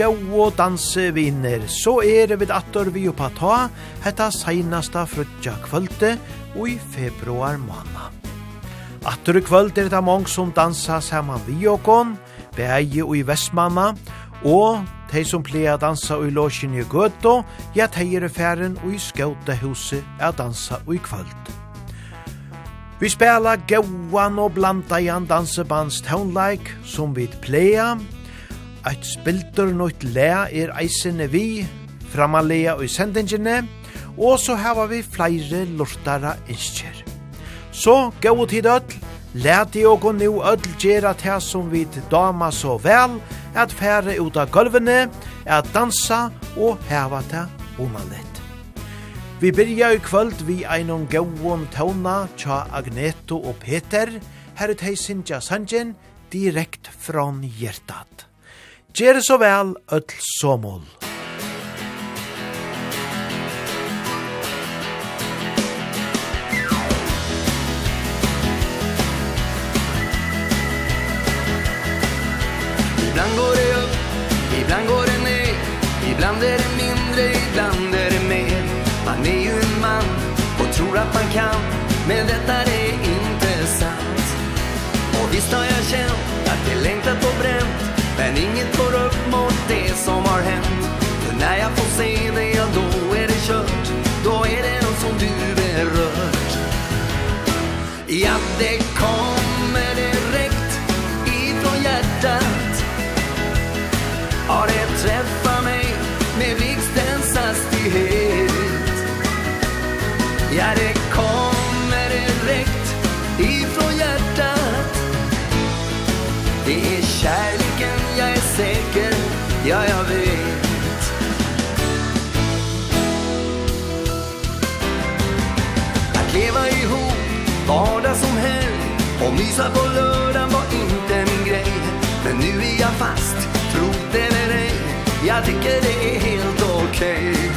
gau og danse viner, så er vi attor vi oppa ta hetta seinasta frutja kvölde og i februar måna. Attor i kvöld er det mange som dansa saman vi okon, beie og i Vestmanna, og de som pleier å dansa i låsjen i Gøto, ja, de er færen og i skautehuset er dansa i kvöld. Vi spela gauan og blandaian dansebands tonleik som vi pleier, Eit spiltur nøyt le er eisene vi, framalea og i sendingene, og så hava vi flere lortara innskjer. Så, gau tid öll, let i okon nu öll gjerra det som vi dama så vel, at fære ut av gulvene, at dansa og hava det omanlett. Vi byrja i kvöld vi einon gauon tauna tja Agneto og Peter, herre tei tja Sanjen, direkt från hjertat. Gjere så vel, öll somol. Ibland går det upp, ibland går det ner. Ibland är det mindre, ibland är det mer. Man är ju en man och tror att man kan. Men detta är Ja, det Och mysa på lördagen var inte min grej. Men nu är jag fast, tro det eller ej. Jag tycker det är helt okej. Okay.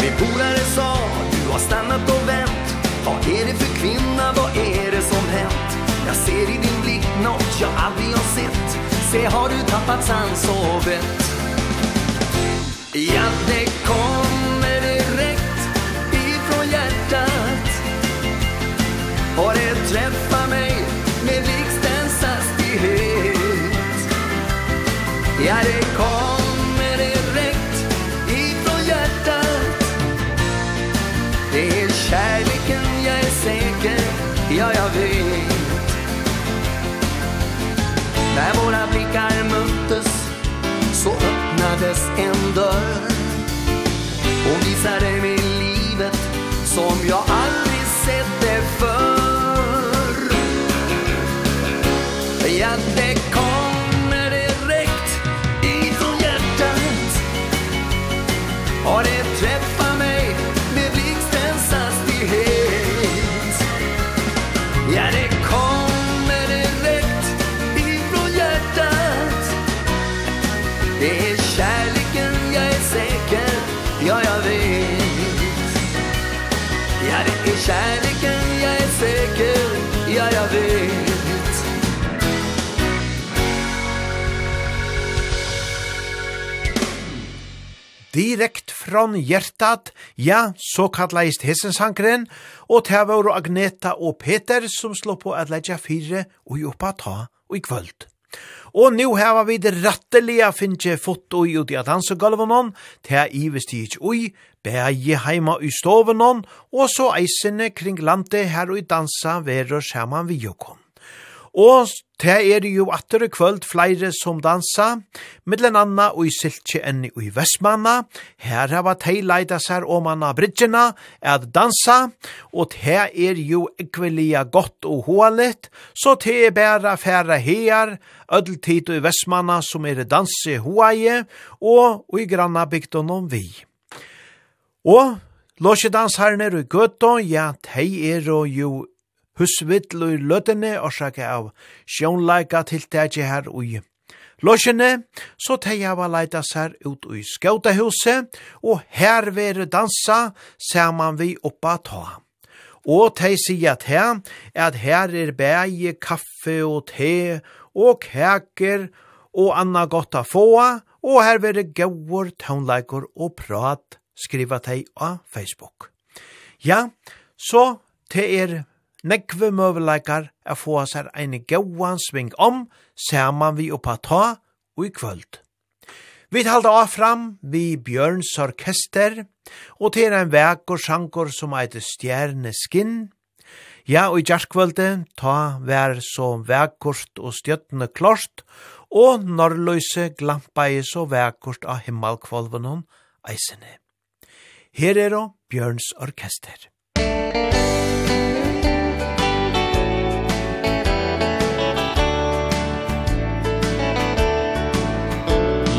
Min polare sa, du har stannat och vänt. Vad är det för kvinna, vad är det som hänt? Jag ser i din blick något jag aldrig har sett. Se, har du tappat sans och vett? Ja, det kommer direkt ifrån hjärtat. Och det träffar mig? frihet Ja, det kommer direkt ifrån hjärtat. Det är kärleken jag är säker, ja jag vet. När våra blickar möttes så öppnades en dörr. Hon visade mig livet som jag aldrig sett det förr. direkt från hjärtat, ja, så kallast hessensankren, og det var Agneta og Peter som slå på at leggja fire og jobba ta og i kvöld. Og nu hava vi det rattelige finnje fått ui at av dansegulvenon, te a ivest i ikk ui, beie heima i stovenon, og så eisene kring landet her ui dansa verur saman vi jokon. Og det er jo atter i kvöld flere som dansa, middelen anna og i siltje enn i Vestmanna. Her har vært heileida seg om anna bridgena at dansa, og det er jo ekvelia godt og hålet, så det er bæra færa her, ødeltid og i Vestmanna som er danse hoaie, og i granna bygden om vi. Og Låsjedansherren er i gøtta, ja, de er jo husvill og løtene årsake av sjånleika tiltaki her ui. Låsjene, så teg hava leita her ut i skautahuset, og her vere dansa saman vi oppa ta. Og teg sier at her, at her er bæge, kaffe og te, og kaker, og anna godt a fåa, og her vere gauur, tånleikor og prat, skriva teg av Facebook. Ja, så te er nekve møveleikar er få seg ein gauan sving om, saman vi oppa ta og i kvöld. Vi halda av fram vi Bjørns orkester, og til ein vek og sjankor som eit stjerne skinn. Ja, og i gjerskvölde ta vær så vekkort og stjøttene klost, og norrløse glampa i så vekkort av himmelkvolven eisene. Her er og Bjørns orkester.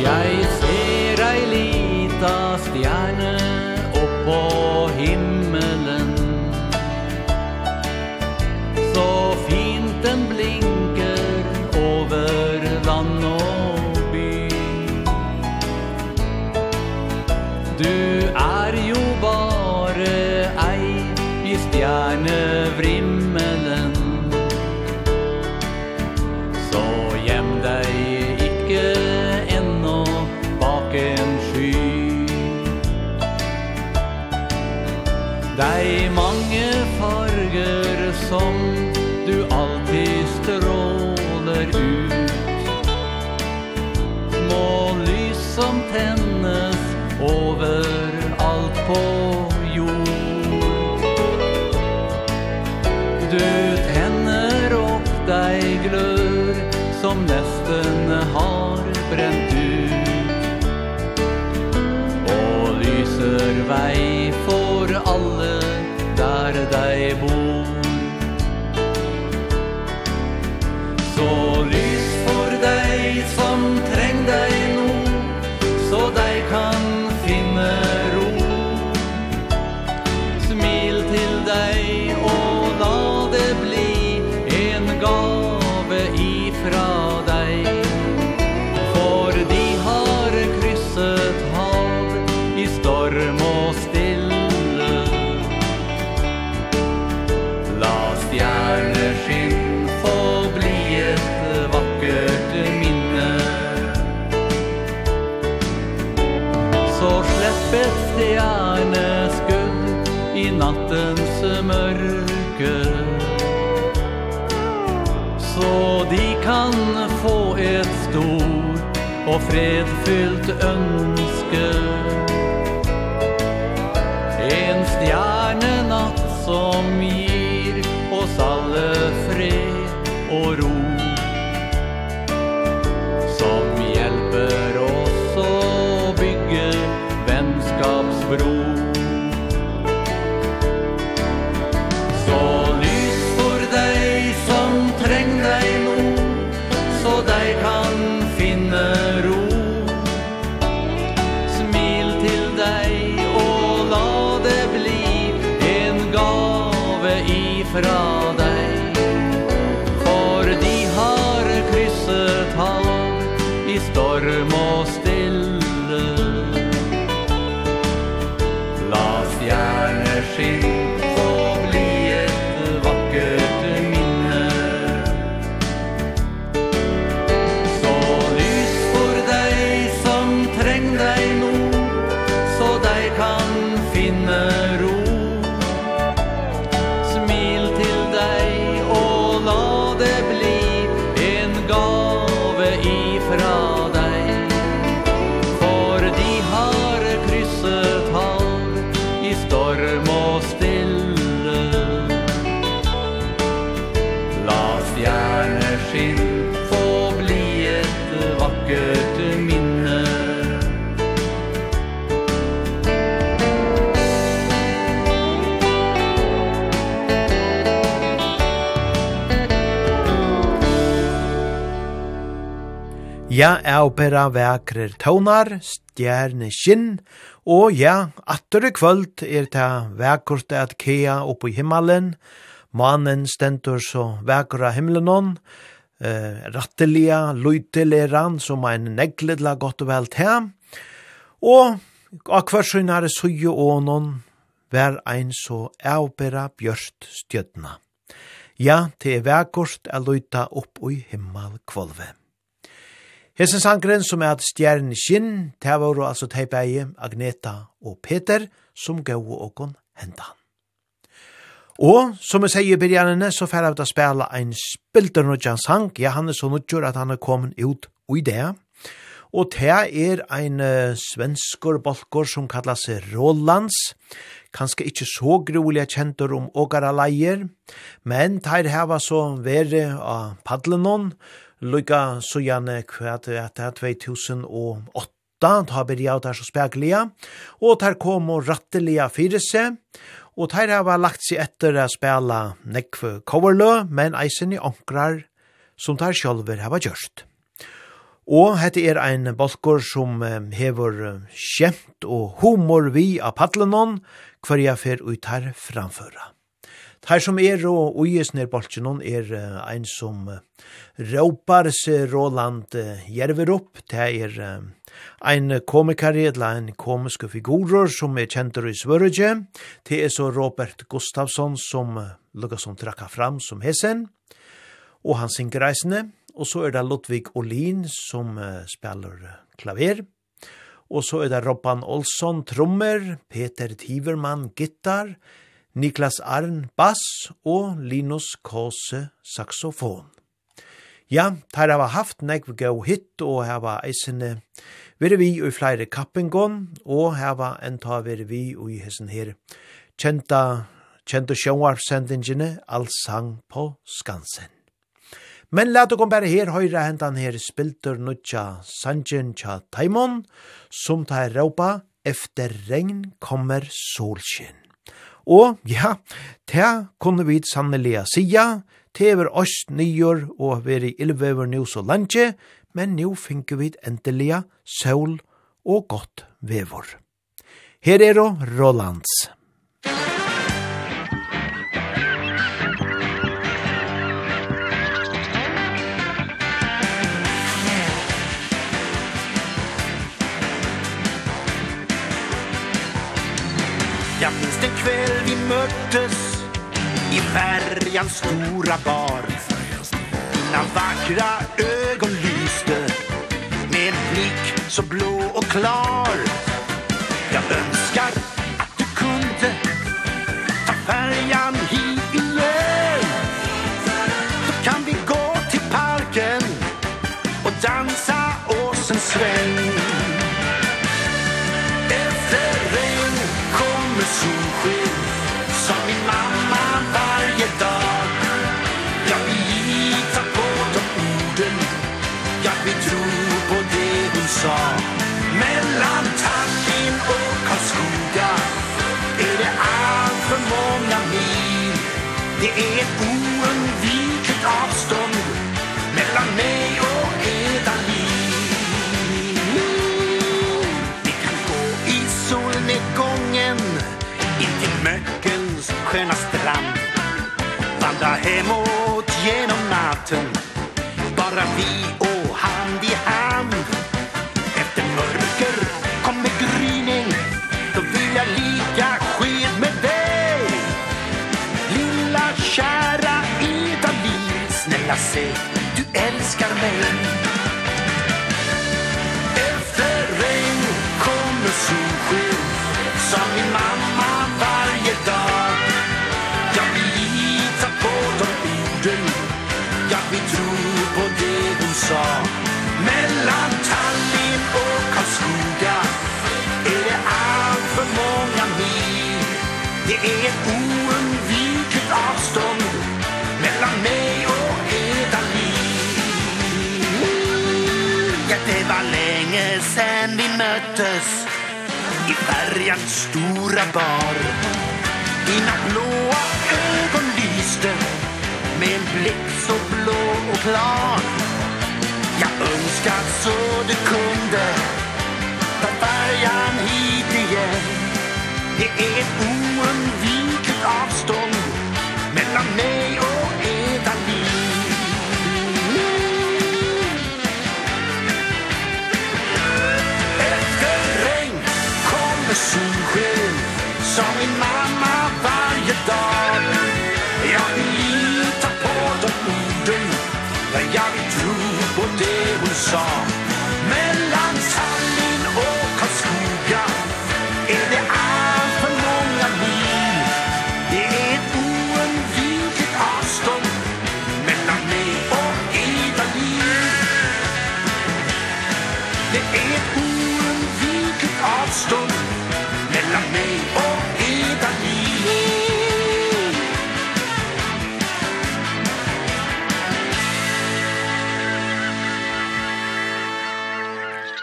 Jeg kan få et stort og fredfyllt ønske Ja, er bera vekrer tånar, stjerne skinn, og ja, atter i kvöld er ta vekkort at kea oppe i himmelen, manen stendur så vekra himmelen eh, rattelia, luiteleran, som ein negledla godt og vel til, og akvar synare suju ånon, vær ein så avbera bjørst stjødna. Ja, til er vekkort er luita opp i himmel kvolvet. Hesen sangren som er at stjerne skinn, det var jo altså teipeie Agneta og Peter som gav åkon hendan. Og som jeg sier i begynnerne, så fer jeg ut å spille en spilter nudjan sang. Ja, han er så nudjur at han er kommet ut i det. Og det er ein uh, svenskor bolkor som seg Rolands. Kanskje ikkje så grulig kjentur om ågara leier, men teir heva så vere av paddlenon, lukka så gjerne kvart at det er 2008, ta har vi det er så spekliga, og der kom og ratteliga fyrir seg, og der har lagt seg etter å spela nekve coverlø, men eisen i ankrar som der sjolver har gjørst. Og hette er ein bolkor som hever kjent og humor vi av padlenon, hver jeg fer ut her framføra. Her som er og uges bolchen hon er ein som råpar seg Roland Jerverup. Det er ein komiker eller ein komiske figurer som er kjentur i Svørge. Det er så Robert Gustafsson som lukka som trakka fram som hesen. Og han synger reisende. Og så er det Ludvig Olin som spiller klaver. Og så er det Robban Olsson, trommer, Peter Tivermann, gitar, Niklas Arn bass og Linus Kose saxofon. Ja, teir hava haft nekv gau hit og hava eisene veri vi i flere kappengon og hava enta veri vi i hessen her kjenta, kjenta sjånvarpsendingene Allsang på Skansen. Men let okon bare her høyre hentan her spiltur nutja sanjen tja taimon, som tar råpa, efter regn kommer solskinn. Og ja, det kunne vi sannelig sija, det var oss nyer og veri ilvever nu så landje, men nu finner vi endelig sol og godt vevor. Her er Rolands. hörtes i färjans stora bar. Dina vackra ögon lyste med en blick så blå och klar. Jag önskar sköna strand. Vandra hemåt genom natten. Bara vi och hand i hand. Efter mörker kommer gryning. Då vill jag lika sked med dig. Lilla kära Italien Snälla säg, du älskar mig. så Mellan Tallinn och Karlskoga Är det allt för många mil. Det är ett oundvikligt avstånd Mellan mig och eda liv Ja, det var länge sen vi möttes I färjans stora bar. Dina blåa ögon lyste Med en blick så blå och klar önskat så det kunde Ta färjan hit igen. Det är ett oundvikligt avstånd Mellan mig och eda Efter regn kommer solsken Som min mamma varje dag. song.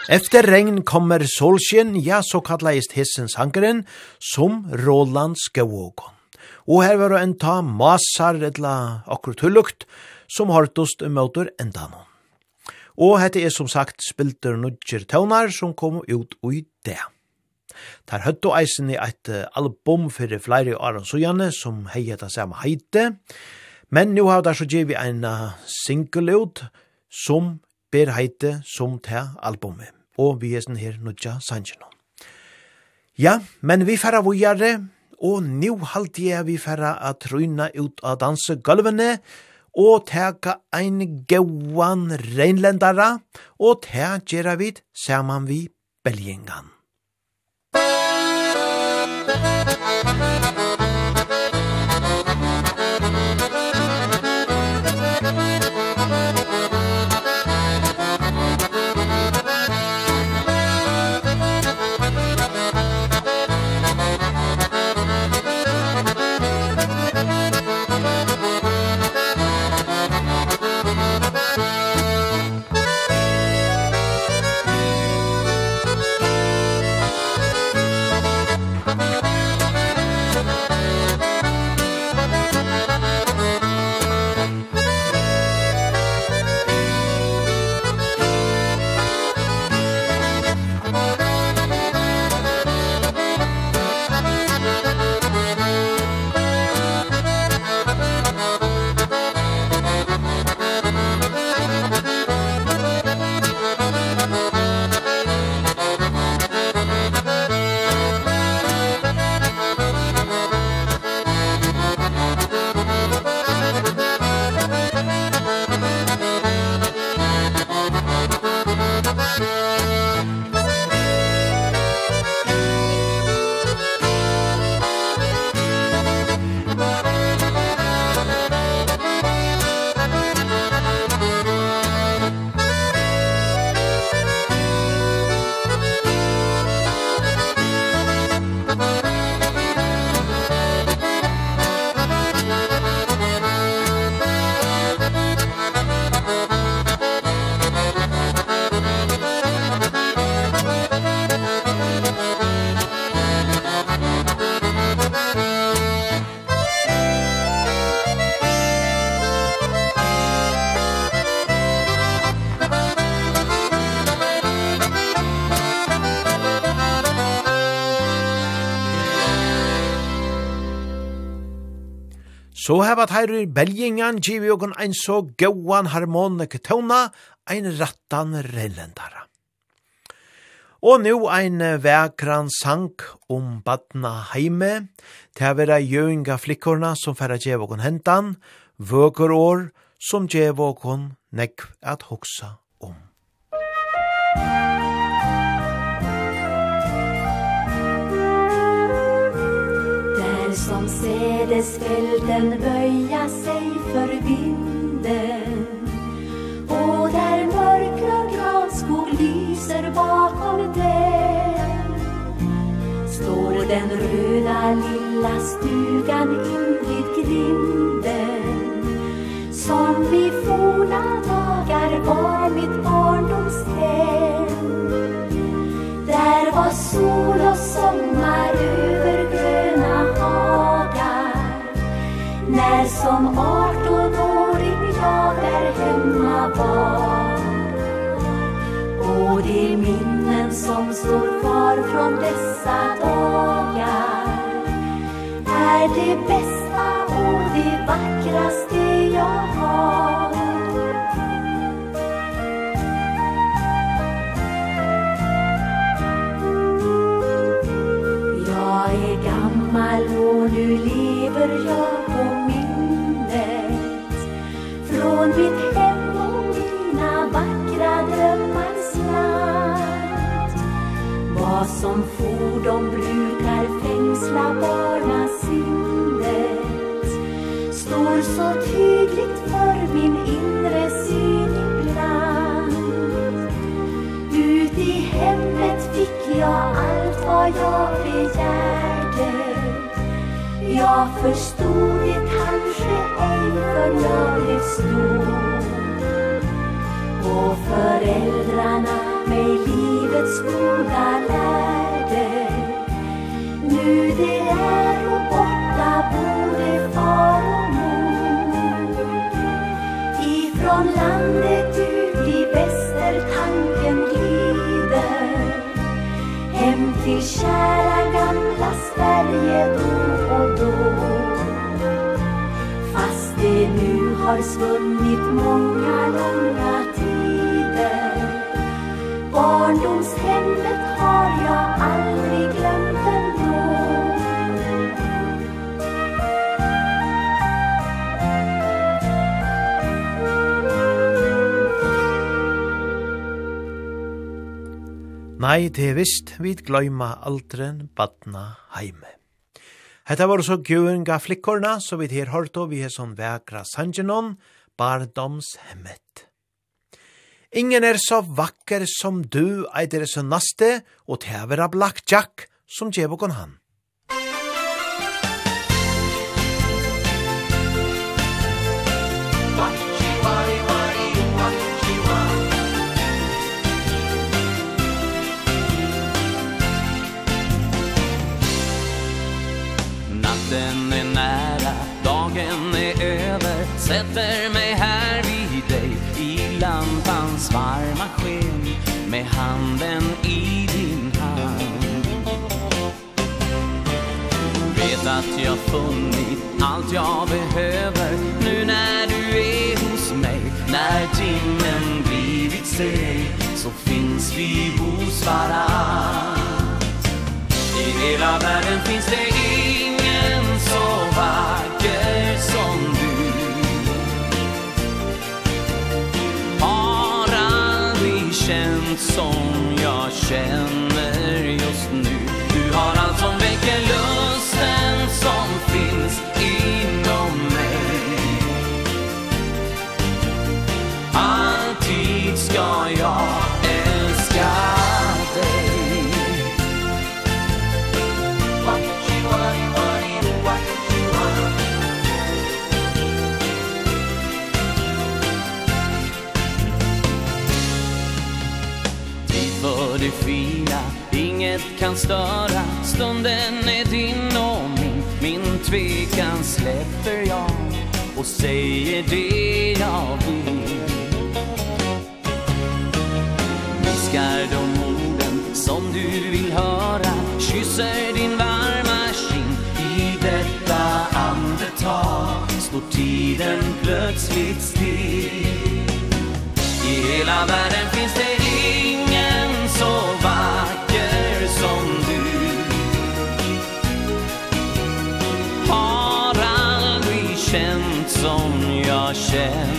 Efter regn kommer solsken, ja, så kallast hissens hankeren, som Roland Skååkon. Og her var en ta masar etla akkurat hullukt, som hartost møter enda noen. Og hette er som sagt spilter nudger tøvnar som kom ut ui det. Der høtt og eisen i et album fyrir flere år og sujane som hei heta samme heite, men nu har der så givet en single ut som ber heite som til albumet og vi er sånn her nødja sangen Ja, men vi færre vujare, og nu halte jeg vi færre at tryna ut av dansegulvene, og teka ein gauan reinlendara, og te gjerra vid saman vi belgingan. Så heva teirir belgingan givi okon ein så gauan harmonik tona, ein rattan rellendara. Og nu ein vekran sank om badna heime, til vera jøynga flikkorna som færa djevokon hentan, vøker år som djevokon nekv at hoksa som sädesfälten böja sig för vinden Och där mörkblå granskog lyser bakom den Står den röda lilla stugan invid grinden Som i forna dagar var mitt barndomshem Där var sol och sommar När som 18-åring jag där hemma var Och de minnen som står kvar från dessa dagar Är det bästa och det vackraste jag har. Jag är gammal och nu lever jag på min landet Från mitt hem om dina vackra drömmars land Vad som for de brukar fängsla bara sinnet. Står så tydligt för min inre syn ibland. Ut i hemmet fick jag allt vad jag begärde. Jag förstod det kanske ej förnödigt stod Och föräldrarna mig livets goda lärde Nu det är och borta både far och mor. Ifrån landet ut i väster tanken glider. Hem till kära varje då och då Fast det nu har svunnit många långa tider Barndomshemmet har jag aldrig glömt ändå Nei, det er visst, vi gløyma aldren badna heime. Hetta var så guinga flikkorna, så vi her hørte vi er sånn vekra sangenon, bardomshemmet. Ingen er så vakker som du, eider er så naste, og tever av blackjack, som djevokon han. hans varma sken med handen i din hand. Vet att jag funnit allt jag behöver nu när du är hos mig. När timmen blivit sen så finns vi hos varann. I hela världen finns det som jag känner just nu. Du har allt som väcker lust kan störa. Stunden är din och min. Min tvekan släpper jag Och säger det jag vill. Viskar de orden som du vill höra. Kysser din varma kind I detta andetag. Står tiden plötsligt still. I hela världen finns det ingen så varm har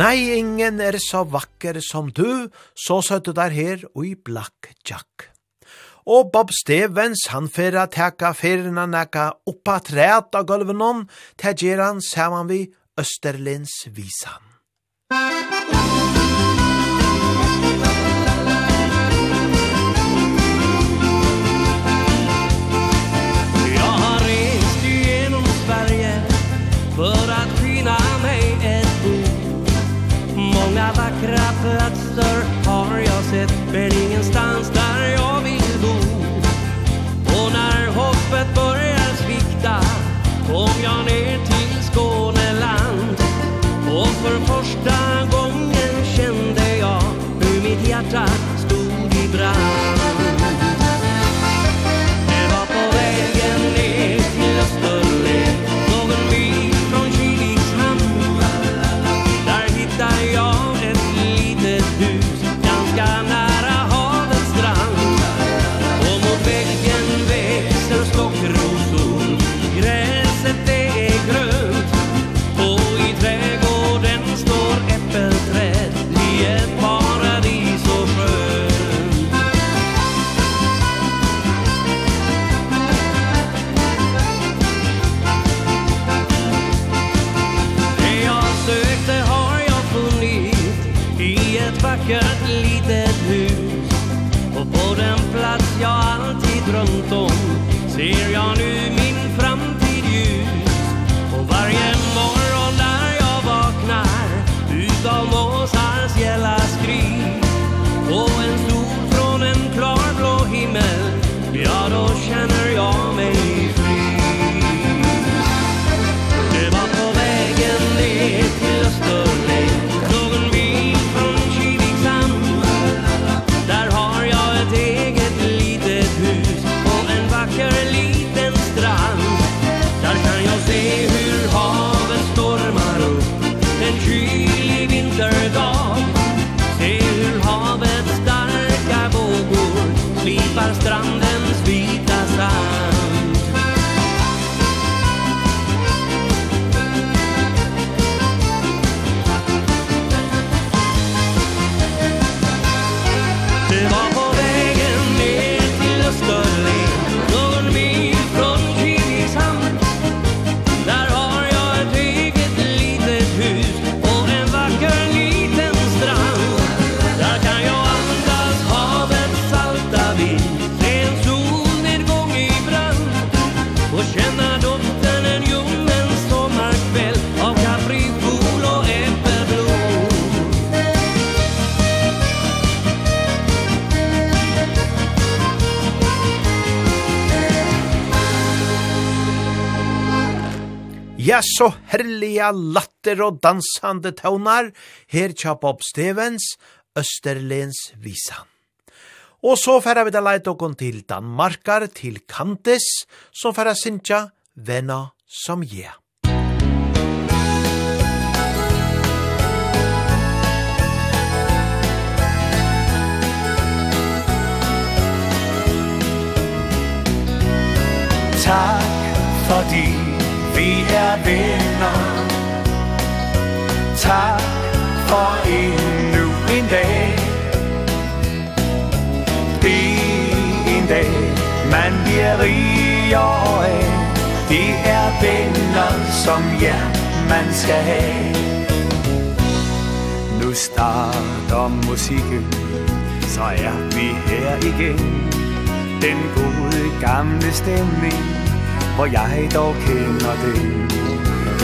Nei, ingen er så vakker som du, så søtte der her og i Black Jack. Og Bob Stevens, han fyrra teka fyrna neka oppa træt av gulvenon, tegjer han saman vi Østerlins visan. Musikk latter og dansande tøvnar, her tja Bob Stevens, Østerlens visan. Og så færa vi da leit okon til Danmarkar, til Kantis, som færa sintja Venna som je. Tak fordi vi er venner tak for endnu en dag. Det er en dag, man bliver rigere af Det er venner som ja, man skal have. Nu starter musikken, så er vi her igen. Den gode gamle stemning, hvor jeg dog kender den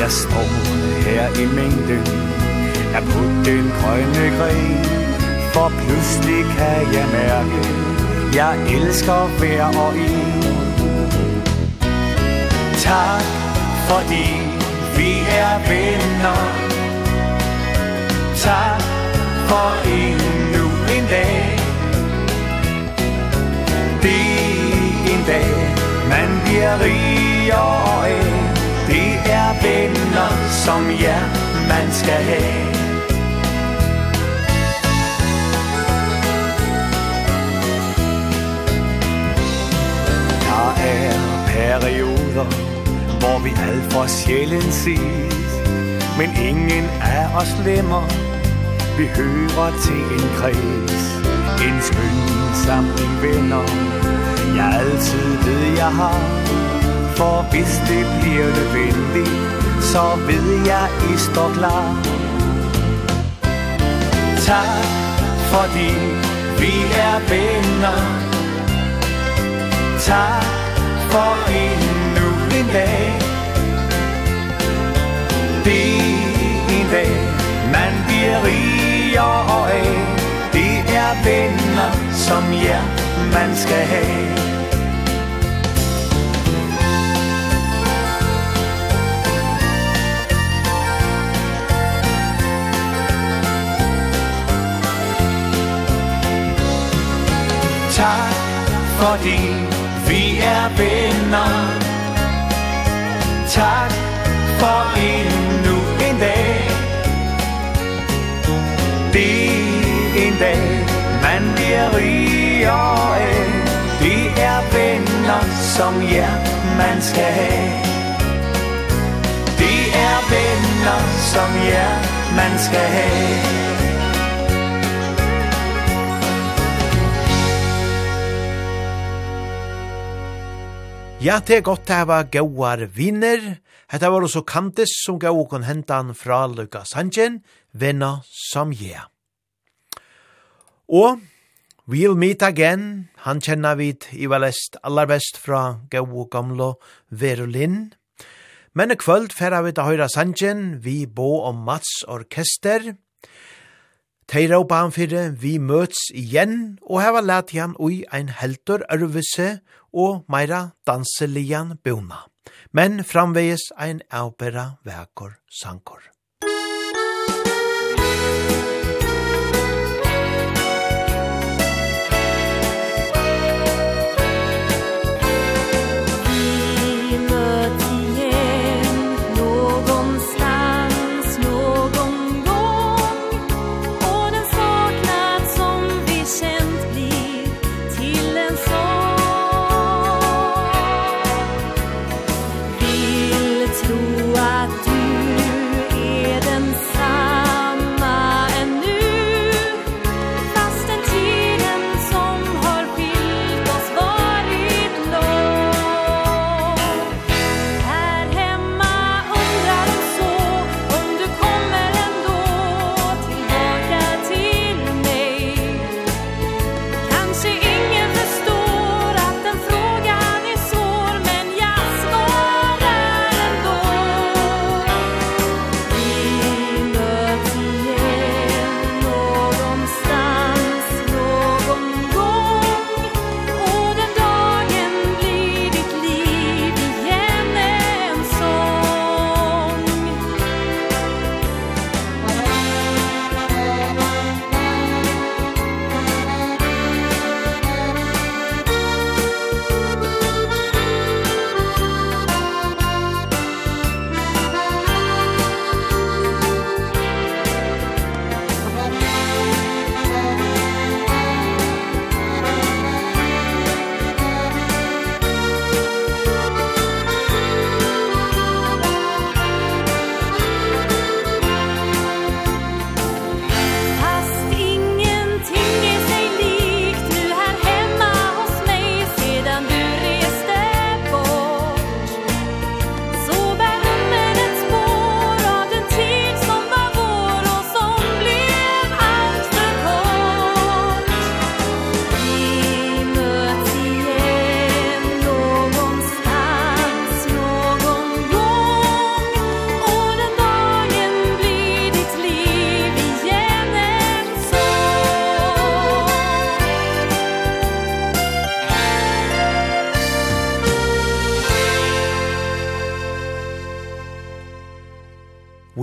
Jeg står her i mængden Er på den grønne gren For pludselig kan jeg mærke Jeg elsker hver og en Tak fordi vi er venner. Tak for endnu en dag. Det er en dag man bliver rigere vinder som ja, man skal have. Der er perioder, hvor vi alt for sjældent ses Men ingen af os lemmer, vi hører til en kreds En skøn samling venner, jeg altid ved jeg har For hvis det bliver nødvendigt Så ved jeg, I står klar. Tak, fordi vi er venner. Tak for endnu en dag. Det er en dag, man bliver rigere af. Det er venner som jer, man skal have. tak fordi vi er venner Tak for endnu en dag. Det er en dag man bliver rigere af. Det er venner som jer man skal have. Det er venner som jer man skal have. Ja, det er godt å ha gauar viner. Hetta var også Kantis som gau okon hentan fra Luka Sanjen, venna Samje. Og We'll Meet Again, han kjenner vi i valest aller best fra gau og gamlo Verulin. Men i kvöld færa vi til høyra Sanjen, vi bo om Mats Orkester, Teira og ban fyrre, vi møts igjen og heva let igjen ui ein heldur ørvise og meira danselian bona. Men framvegis ein avbera vekor sankor.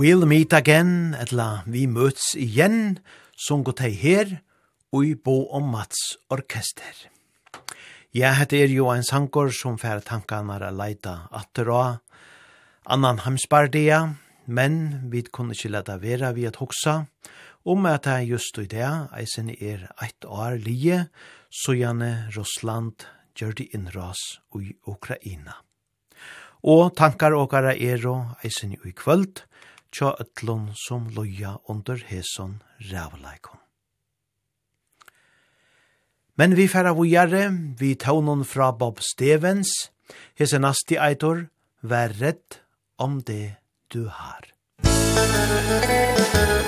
We'll meet again, etla vi møts igjen, som går til her, og i Bo og Mats Orkester. Ja, hette er jo en sankor som fær tankene er leita atter og annan hamspardia, men vi kunne ikke leta vera vi at hoksa, om at det just i det, eisen er eit år lije, så gjerne Russland gjør de innras i Ukraina. Og tankar åkara er og eisen i kvöld, tja ötlun som loja under heson rævleikon. Men vi færa vujare, vi taunon fra Bob Stevens, hese nasti eitor, vær redd om det du har. Musik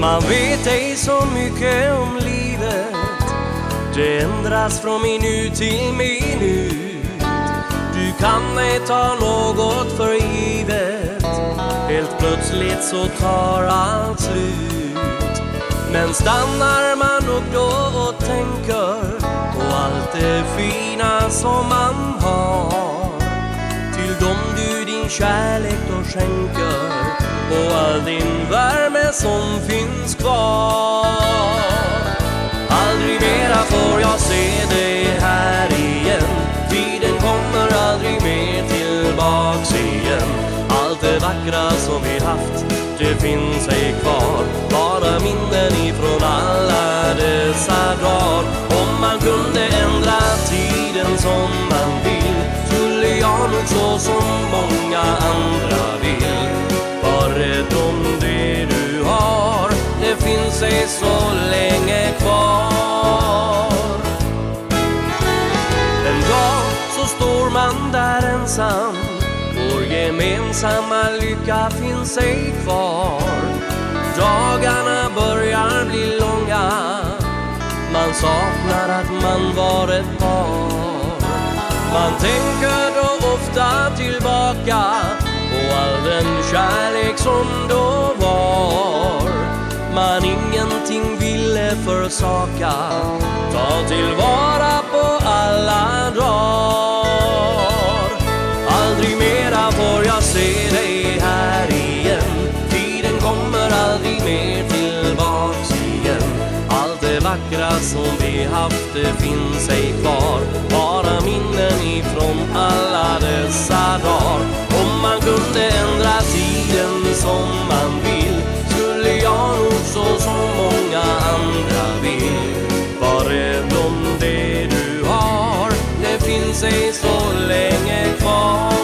Man vet ej så mycket om livet. Det ändras från minut till minut. Du kan ej ta något för givet. Helt plötsligt så tar allt slut. Men stannar man upp då och tänker På allt det fina som man har. Till dem du din kärlek då skänker och all din värme som finns kvar. Aldrig mera får jag se dig här igen. Tiden kommer aldrig mer tillbaks igen. Allt det vackra som vi haft, det finns ej kvar. Bara minnen ifrån alla dessa dagar. Om man kunde ändra tiden som man vill Skulle jag nog så som många andra är så länge En dag så står man där ensam. Vår gemensamma lycka finns ej kvar. Dagarna börjar bli långa. Man saknar att man var ett par. Man tänker då ofta tillbaka På all den kärlek som då man ingenting ville försaka. Ta tillvara på alla dagar. Aldrig mera får jag se dig här igen. Tiden kommer aldrig mer tillbaks igen. Allt det vackra som vi haft det finns ej kvar. Bara minnen ifrån alla dessa dagar. Om man kunde ändra tiden som man vill så som många andra vill. Var rädd om det du har Det finns ej så länge kvar.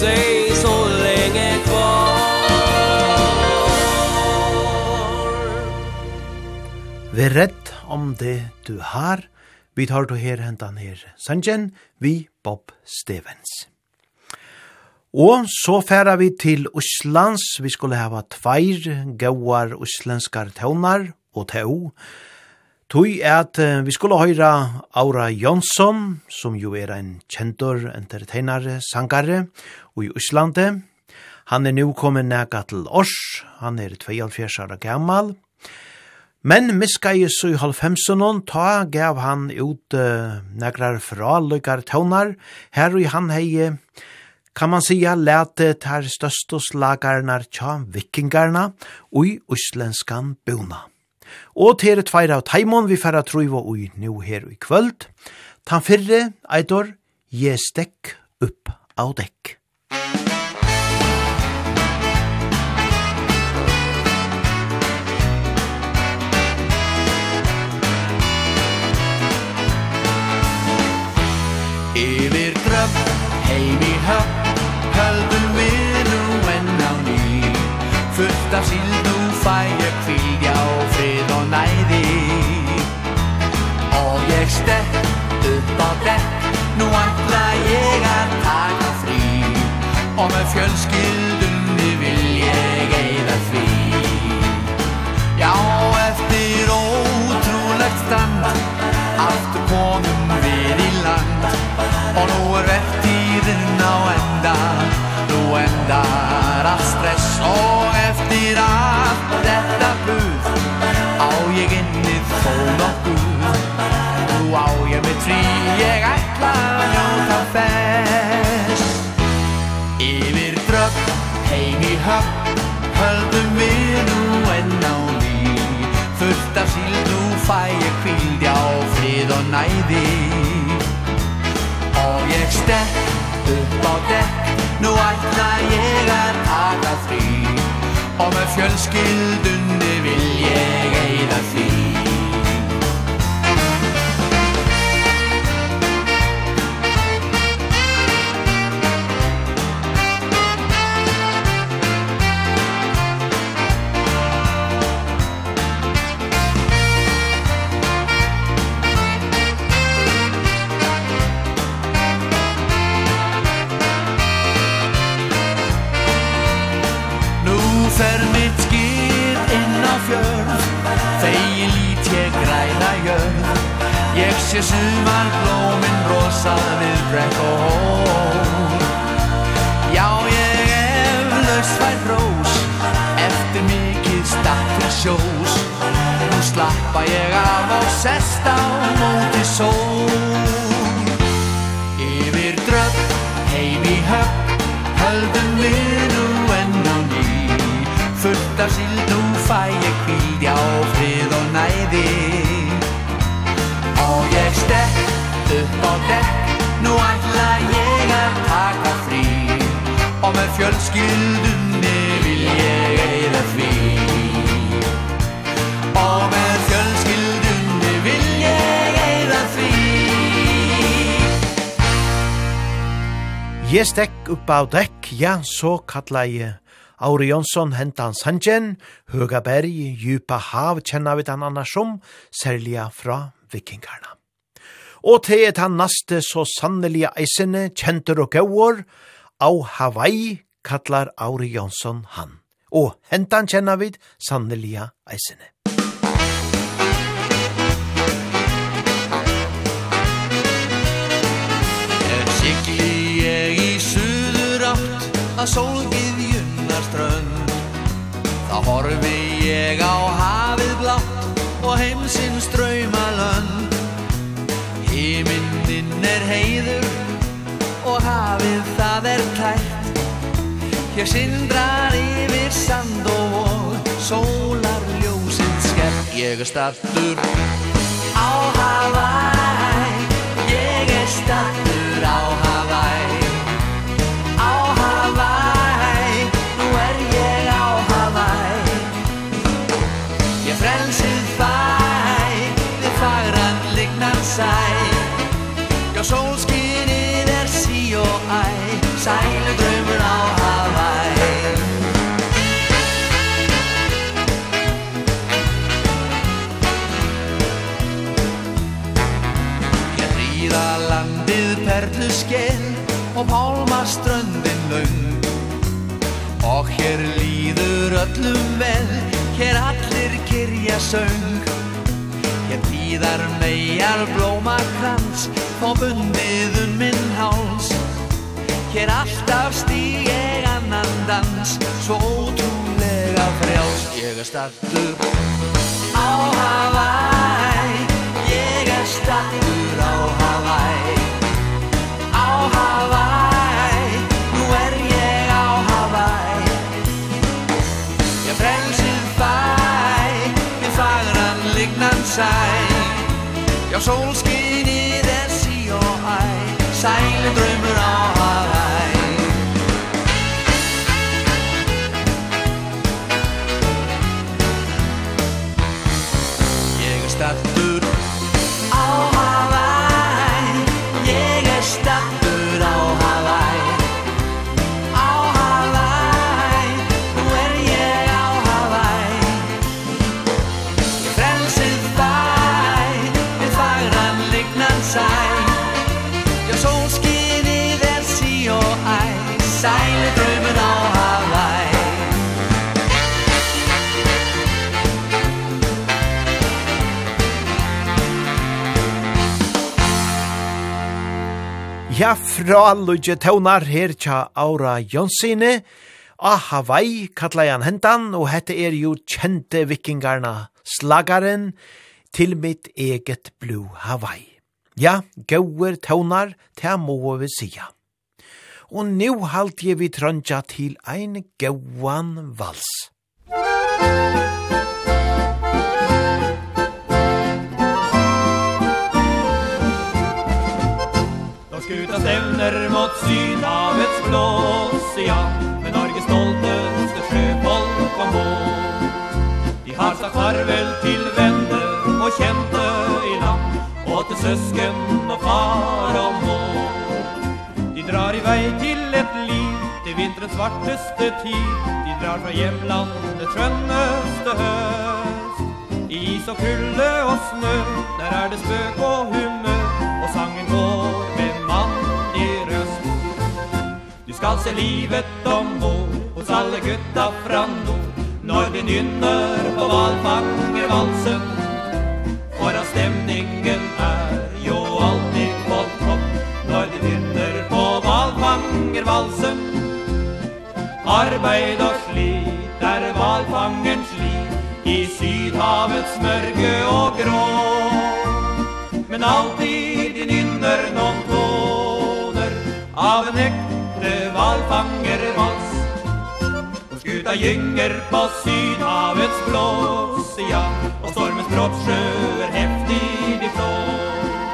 sig så länge kvar Vi redd om det du har Vi tar to her hentan her Sanjen Vi Bob Stevens Og så færa vi til Oslands. Vi skulle hava tveir gauar oslenskar tøvnar og tøv. Tui at vi skulle høyra Aura Jonsson, som jo er en kjentor, entertainare, sangare, og i Øslande. Han er nu kommet nega til Ors, han er 42 år gammal. Men miskais i halvfemsunon ta gav han ut uh, negrar fraløykar tøvnar. Her i han hei, kan man sia, lete ter støstos lagarnar tja vikingarna og i uslenskan bona. Og til et feir av taimon vi færa truiva ui nu her i kvöld. Tan fyrre, eitor, je stekk upp av dekk. Yfir dröpp, heim í höpp, höldum við nú enn á ný, fullt af síld og fæja næði Og ég stekk upp á dekk Nú ætla ég að taka frí. Og með fjölskyldunni vil ég eða frí. Já, eftir ótrúlegt stand Aftur komum við í land. Og nú er vertíðin á enda Nú endar allt stress. á ég með trí Ég ætla að njóta fest. Yfir drögg, heim í höfn Höldum við nú enn á ný. Fullt af síld nú fæ ég kvíldja og frið og næði. Og ég stekk upp á dekk Nú ætla ég að taka frí. Og með fjölskyldunni vil ég eida því. Strax blómin sumarblommen við brekk og hår Ja, jeg evløs fær rós Eftir mikið statt til sjås Nå slappa ég af og sest á móti sól. Yfir drøpp, heim í høpp Höldum við nú enn og ný. Fullt af sild nú fæ ég ja og frið og næði og jeg stekk upp á dekk. Nú ætla ég að taka frí. Og með fjölskyldunni vil ég eira frí Og með fjölskyldunni vil ég eira frí Ég stekk upp á dekk, ja, så kalla jeg Auri Jonsson hentan Sanjen, Høgaberg, djupa hav kjenner vi den annars som, særlig fra vikingarna. Og til et han naste så sannelige eisene, kjenter og gauår, av Hawaii kallar Auri Jonsson han. Og hentan kjenner vi sannelige eisene. Jeg siklige i suðurátt að solgið junnar strönd Þá horfi jeg á hafið blátt og heim er heiður og hafið það er klætt Hér sindrar yfir sand og vóð sólar ljósið skell Ég er stattur á Hawaii strøndin laung Og hér líður öllum vel Hér allir kyrja söng. Hér tíðar megar blóma krans Og bundiðun minn háls. Hér alltaf stíg ég annan dans Svo ótrúlega frjáls. Ég er stattur á Hawaii Ég er stattur á Hawaii sig. Jeg solskin i det siger ej Sejle drømmer af ralludje tøvnar her tja Aura Jonsine. A Hawaii kalla han hentan, og hette er jo kjente vikingarna slagaren til mitt eget blue Hawaii. Ja, gauer tøvnar, ta må vi sija. Og nu halt jeg vi trøndja til ein gauan vals. Musik Skuta stevner mot sydhavets blås Ja, med Norges sjøfolk om mål De har sagt farvel til venner og kjente i land. Og til søsken og far og mor De drar i vei til et liv Til vinterens svarteste tid. De drar fra hjemlandet skjønneste høst. I is og kulde og snø Der er det spøk og humør. Og sangen går skal se livet ombord Hos alle gutta fra nord Når vi nynner på valfangervalsen Foran stemningen er jo alltid på topp Når vi nynner på valfangervalsen Arbeid og slit er valfangerens liv I sydhavets mørke og grå. Men alltid de nynner noen toner Av en ekte fanger Mons Då skuta gynger på sydhavets blås Ja, och stormens brottsjöer häftig i flås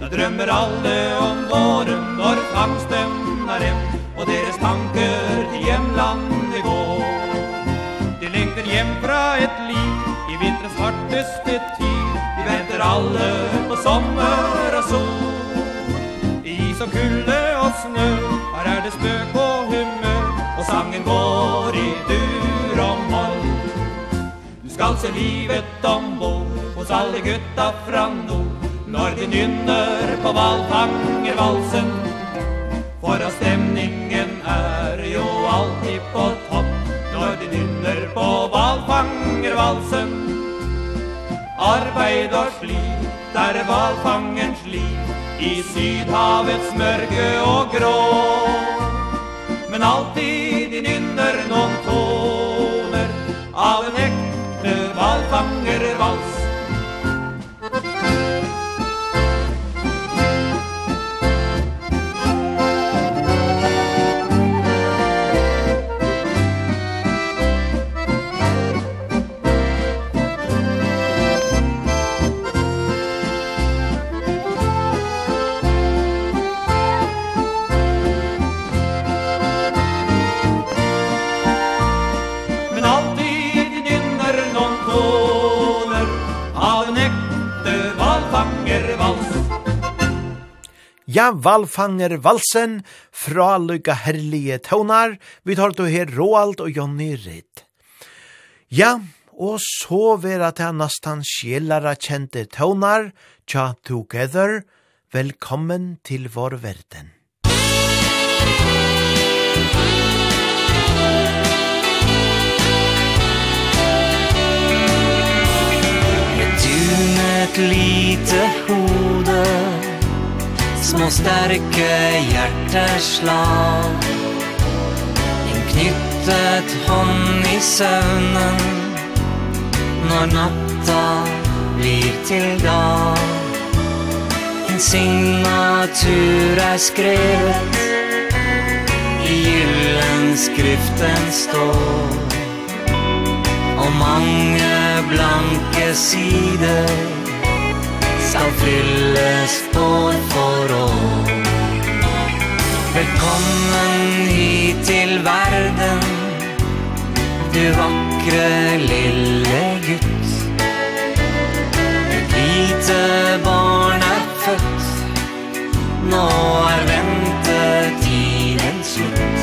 Jag drömmer alle om våren Når fangsten är hem Och deres tanker till hemlandet går. De längder hjem fra ett liv I vinterns hartaste tid. Vi väntar alle på sommar och sol. I is och kulle og snø Her er det spøk og humør Og sangen går i dur og moll. Du skal se livet ombord Hos alle gutta fra nord. Når de nynner på valfangervalsen For at stemningen er jo alltid på topp. Når de nynner på valfangervalsen Arbeid og slit er valfangens liv I sydhavets mørke og grå. Men alltid i nynner noen tår Ja, valfanger valsen, fra lykka herlige tøvnar, vi tar til her Roald og Jonny Ritt. Ja, og så vera til nastan sjelara kjente tøvnar, tja together, velkommen til vår verden. Et lite hår små sterke hjerteslag. En knyttet hånd i søvnen Når natta blir til dag. En signatur er skrevet I gyllen skriften står. Og mange blanke sider skal fylles år for år. Velkommen hit til verden Du vakre lille gutt. Et lite barn er født Nå er ventetiden slutt.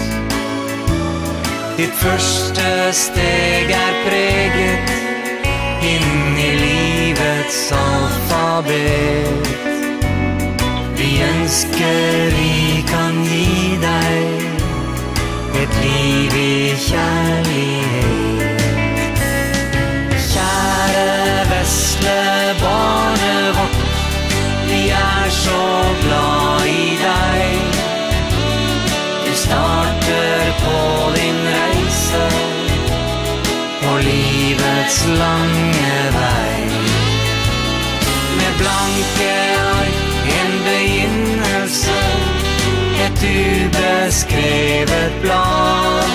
Ditt første steg er preget Inn i livet livets alfabet. Vi ønsker vi kan gi deg Et liv i kjærlighet Kjære vesle barnet vårt Vi er så glad i deg Du starter på din reise På livets lange vei blanke ark En begynnelse. Et ubeskrevet blad.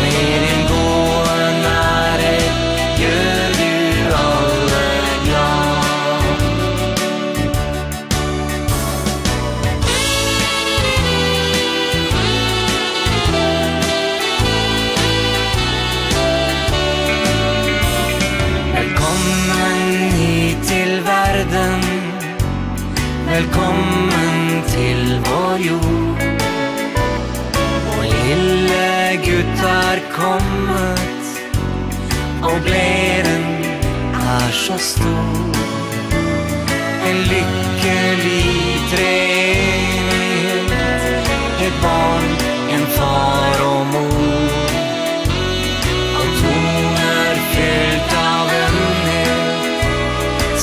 Med din til vår jord. Og lille Gutt har kommet Og gleden er så stor. En lykkelig treenighet Et barn, en far og mor. Og toner fylt av vennhet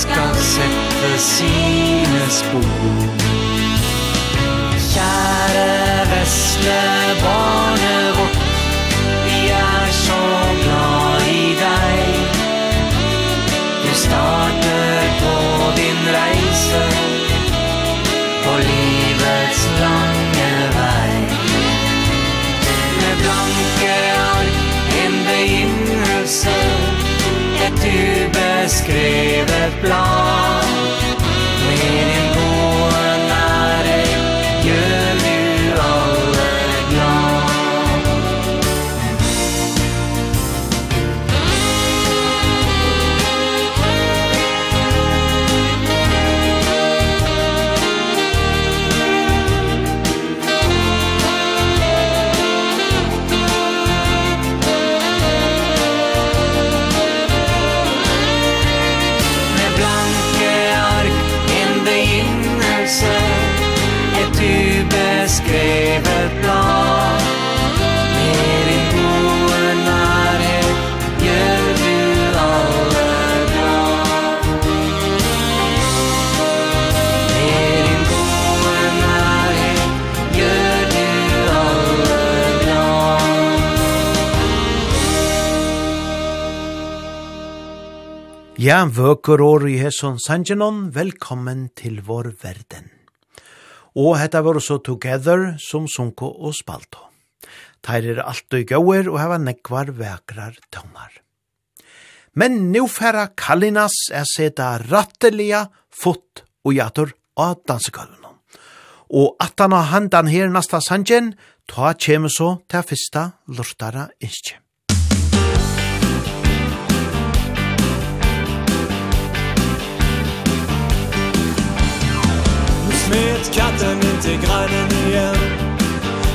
Skal sette sine spor. Kjære vesle barnet vårt Vi er så glad i deg. Du starter på din reise På livets lange vei. Med blanke ark, en begynnelse Et ubeskrevet blad Ja, vøker år i hesson Sanjanon, velkommen til vår verden. Og hetta var så together som sunko og spalto. Teir er alt og gauer og heva nekvar vekrar tøvnar. Men nu færa Kallinas er seta rattelia fot og jator av dansegulvene. Og at han har handan her nasta sanjen, ta kjem så til fyrsta lortara innskjem. smet katten in inte grannen igen.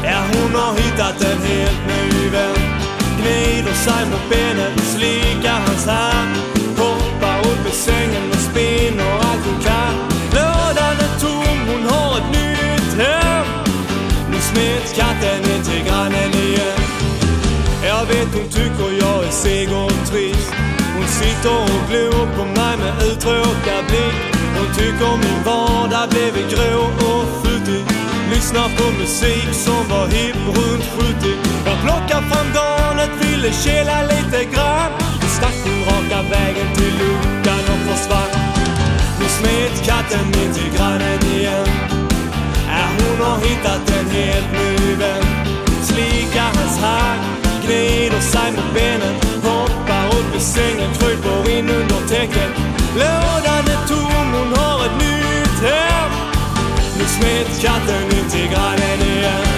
Ja, hon har hittat en helt ny vän. Gnider sig mot benen, slikar hans hand. Hoppar upp i sängen och spinner allt hon kan. Lådan är tom, hon har ett nytt hem. Nu smet katten in till grannen igen. Jag vet hon tycker jag är seg och trist. Hon sitter och glor på mig med uttråkad blick och tyck om min vardag blev en grå och futtig Lyssna på musik som var hipp runt 70 Jag plockar fram garnet, ville kela lite grann. Och stack den raka vägen till luckan och försvann. Nu smet katten in till grannen igen. Ja, hon har hittat en helt ny vän? Slikar hans hack, gnider sig mot benen. Hoppar upp i sängen, kryper in under täcket. Lådan är hem Nu smet katten ut i granen igen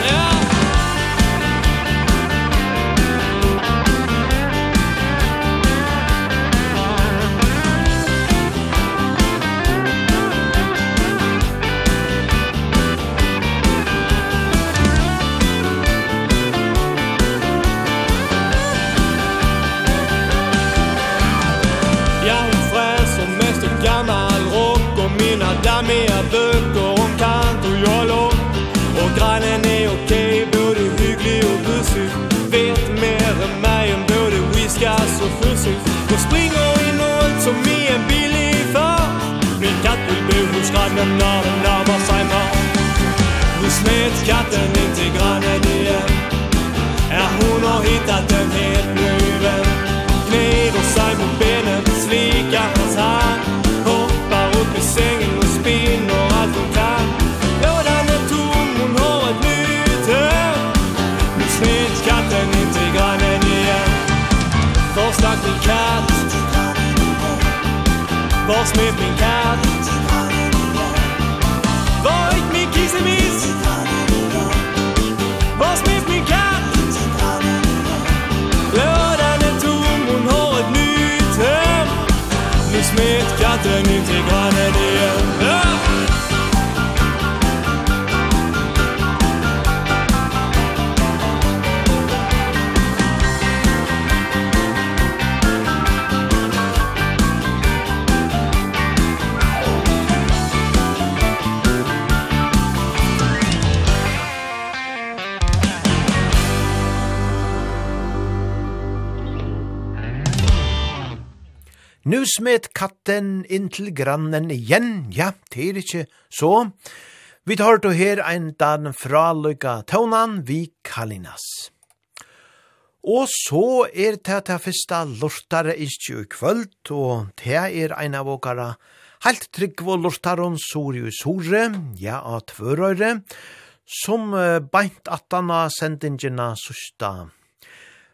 Då springer i och som mig en billig far Min katt vill bo hos grannen när den närmar sig mat Nu smet katten inte grannen igen Är hon har hittat en helt ny min katt? Vad smet min katt? Du smet katten inn til grannen igjen, ja, det er ikke så. Vi tar du her ein dan fra lykka tøvnan vi Kalinas. Og så er det til fyrsta lortare ikkje i kvöld, og det er ein av åkara heilt trygg og lortaren Sorius Hore, ja, av tvørøyre, som beint atana sendingina søsta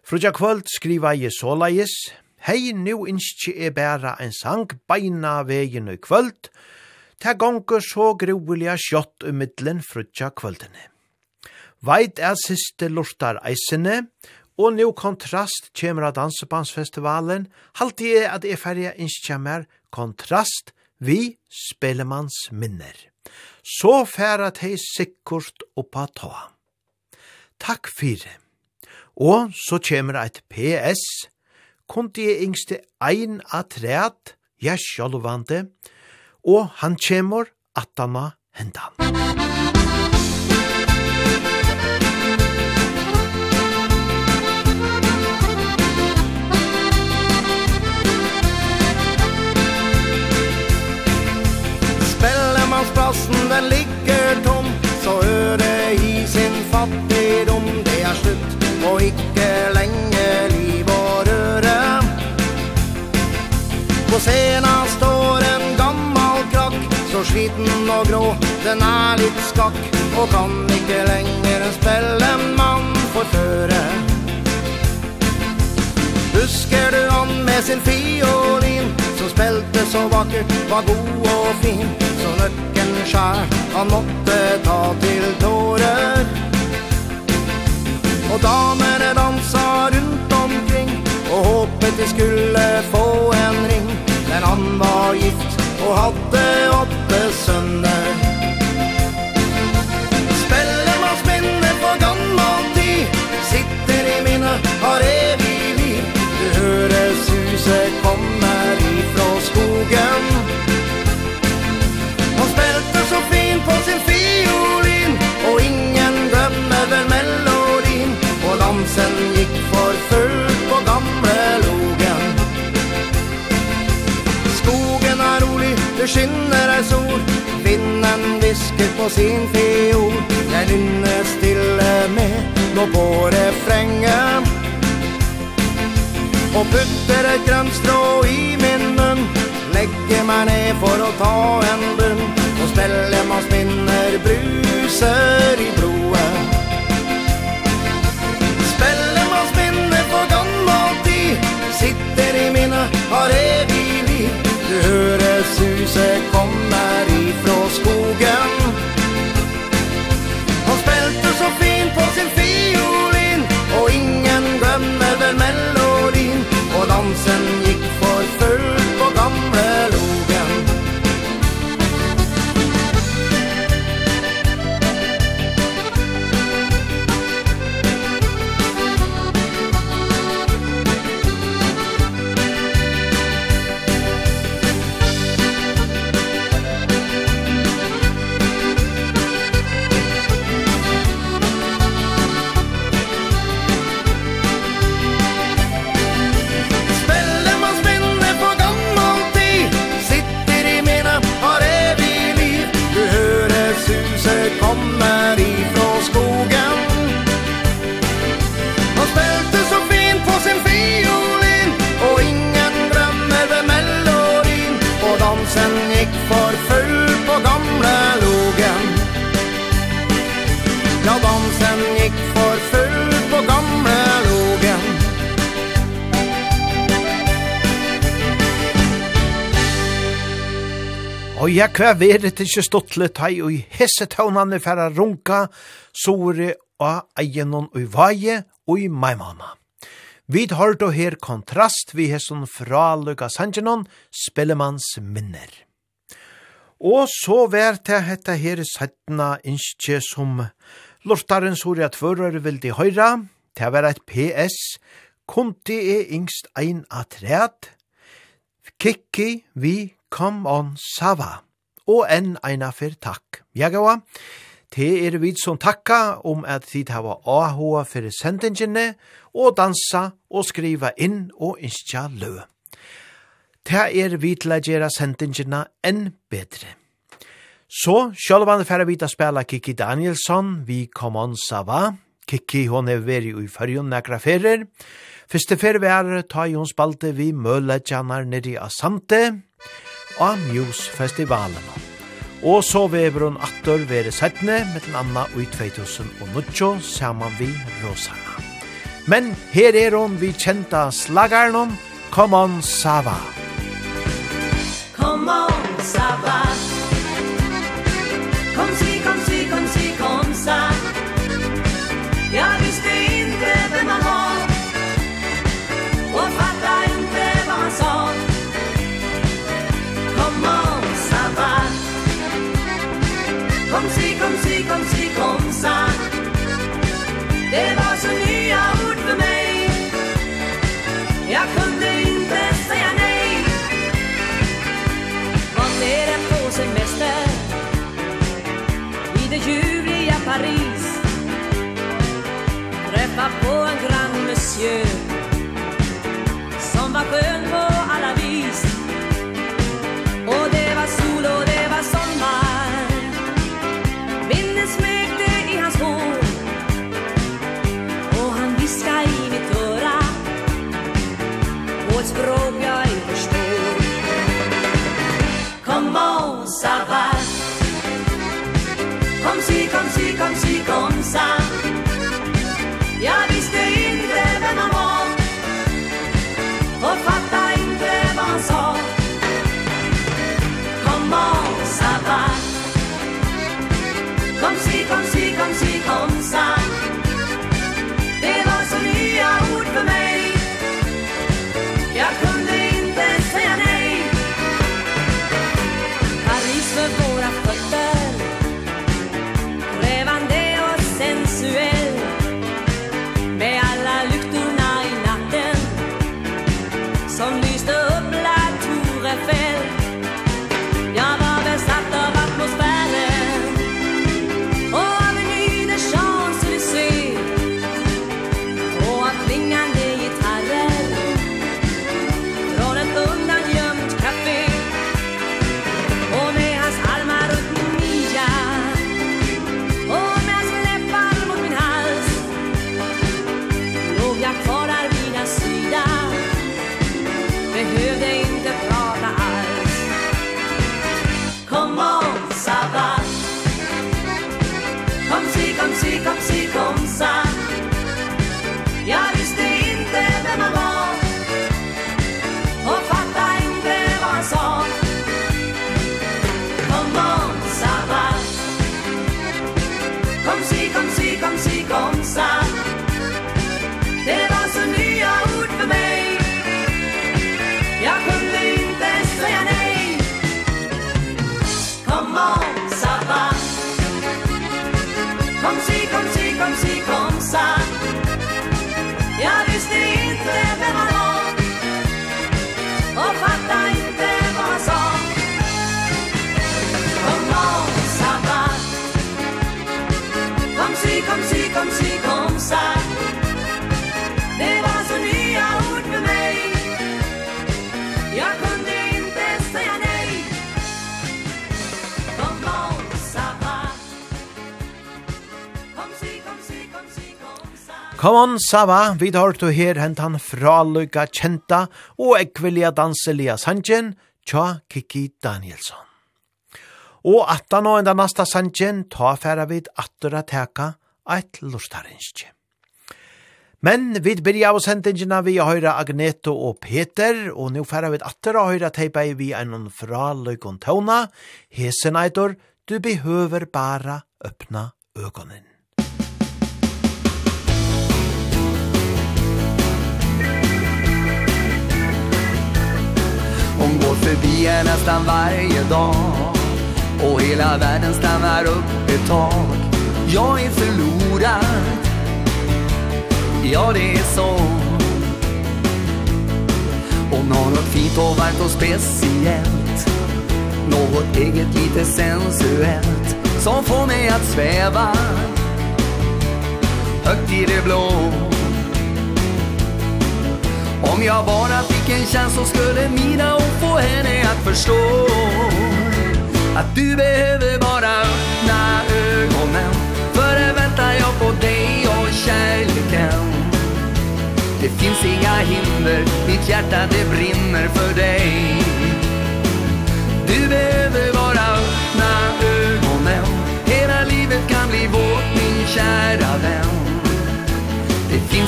Frutja kvöld skriva jeg såleis, Hei nu innskje er bæra ein sang beina vegin og kvöld, ta gonger så grovelige sjått i middelen frutja kvöldene. Veit er siste lortar eisene, og nu kontrast kjemur av Dansebandsfestivalen, halti jeg at jeg ferja innskje mer kontrast vi spelemanns minner. Så færa tei sikkert oppa ta. Takk fyrir. Og så kjemur eit PS, kunde jeg yngste ein atræt, jeg sjálvande, og han kjemur atana hendan. Spellemannsplassen, den ligger tom, så øde i sin fattigdom, det er slutt, og ikke lenger På scenen står en gammal krakk Så sliten og grå, den er litt skakk Og kan ikke lenger spille en mann for føre Husker du han med sin fiolin Som spilte så vakkert, var god og fin Så nøkken skjær, han måtte ta til tårer. Og damene dansa rundt omkring Og håpet de skulle få en ring. Men han var gift og hadde åtte sønner Spellemannsminne på gammel tid Sitter i minnet, har evig liv. Du hører suset kom skinner ei sol Vinden visker på sin fiol. Jeg nynner stille med Nå på refrengen Og putter et grønnstrå i min munn. Legger meg ned for å ta en bunn. Og steller man spinner bruser i blodet. Spiller man spinner på gammel tid. Sitter i minnet har jeg ljuset kommer ifrån skogen. Og jeg kvar verit ikkje stuttlet hei og i hessetøvnane færa runka, sore og egenon og i vaje og i maimana. Vi har då her kontrast vi hesson fra Luka Sanjanon, Spillemanns minner. Og så vær til hetta her sættna innskje som lortaren sore at fører vil de høyra, til å et PS, kunti er yngst ein atreat, kikki vi Come on Sava, og enn eina fyr takk. Ja, gaua, te er vid som takka om at tid hava AHA fyrir sendingene, og dansa og skriva inn og innskja lø. Te er vid til å gjøre sendingene enn bedre. Så, sjálvan færre vita spela Kiki Danielsson, vi kom on Sava. Kiki, hon er veri i fyrjun nekra ferir. Fyrste fyrir vi er, ta i hon spalte vi møle tjanar nedi av samte av Muse-festivalen. Og så vever hun atter vere settene, med den anna i 2008, saman vi Rosana. Men her er hun vi kjenta slageren, Come on Sava. Come on Sava. Come on Sava. var på en grand monsieur. Come on, Sava, vi tar to her hent hentan fraløyga kjenta og ekvelia danselia sanjen, tja Kiki Danielsson. Og atta og enda nasta sanjen, ta færa vid attura teka eit lustarinskje. Men vi byrja av sendingina vi høyra Agneto og Peter, og nu færa vid atur a høyra i vi einon fraløygon tåna, hesen eitor, du behøver bara öppna ögonen. Hon går förbi här nästan varje dag. Och hela världen stannar upp ett tag. Jag är förlorad. Ja det är så. Hon har något fint och varmt och speciellt. Något eget lite sensuellt. Som får mig att sväva. Högt i det blå. Om jag bara fick en chans så skulle mina ord få henne att förstå Att du behöver bara öppna ögonen. För det väntar jag på dig och kärleken. Det finns inga hinder, mitt hjärta det brinner för dig. Du behöver bara öppna ögonen. Hela livet kan bli vårt, min kära vän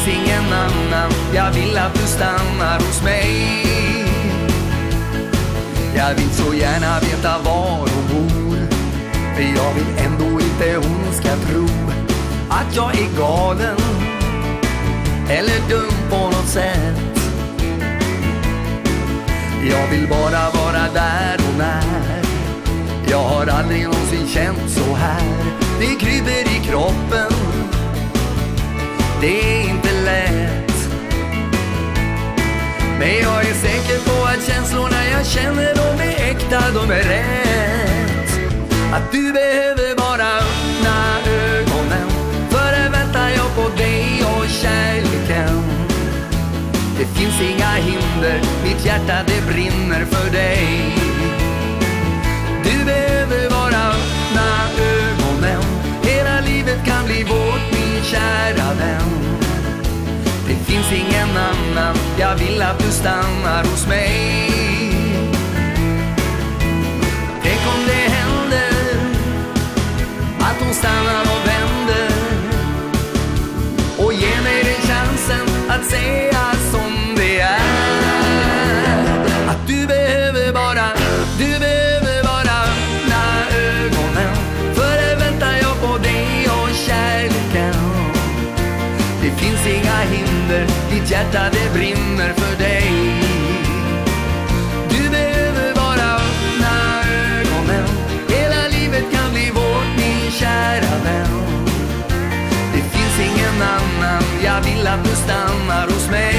finns ingen annan. Jag vill att du stannar hos mig. Jag vill så gärna veta var hon bor. För jag vill ändå inte hon ska tro Att jag är galen Eller dum på något sätt. Jag vill bara vara där hon är. Jag har aldrig någonsin känt så här. Det kryper i kroppen det är inte lätt. Men jag är säker på att känslorna jag känner De är äkta, de är rätt. Att du behöver bara öppna ögonen För här väntar jag på dig och kärleken. Det finns inga hinder Mitt hjärta det brinner för dig. kära vän Det finns ingen annan. Jag vill att du stannar hos mig. Tänk om det händer Att hon stannar och vänder Och ger mig den chansen Att säga som det är. Att du behöver bara Du behöver hjärta det brinner för dig. Du behöver bara öppna ögonen Hela livet kan bli vårt min kära vän. Det finns ingen annan Jag vill att du stannar hos mig.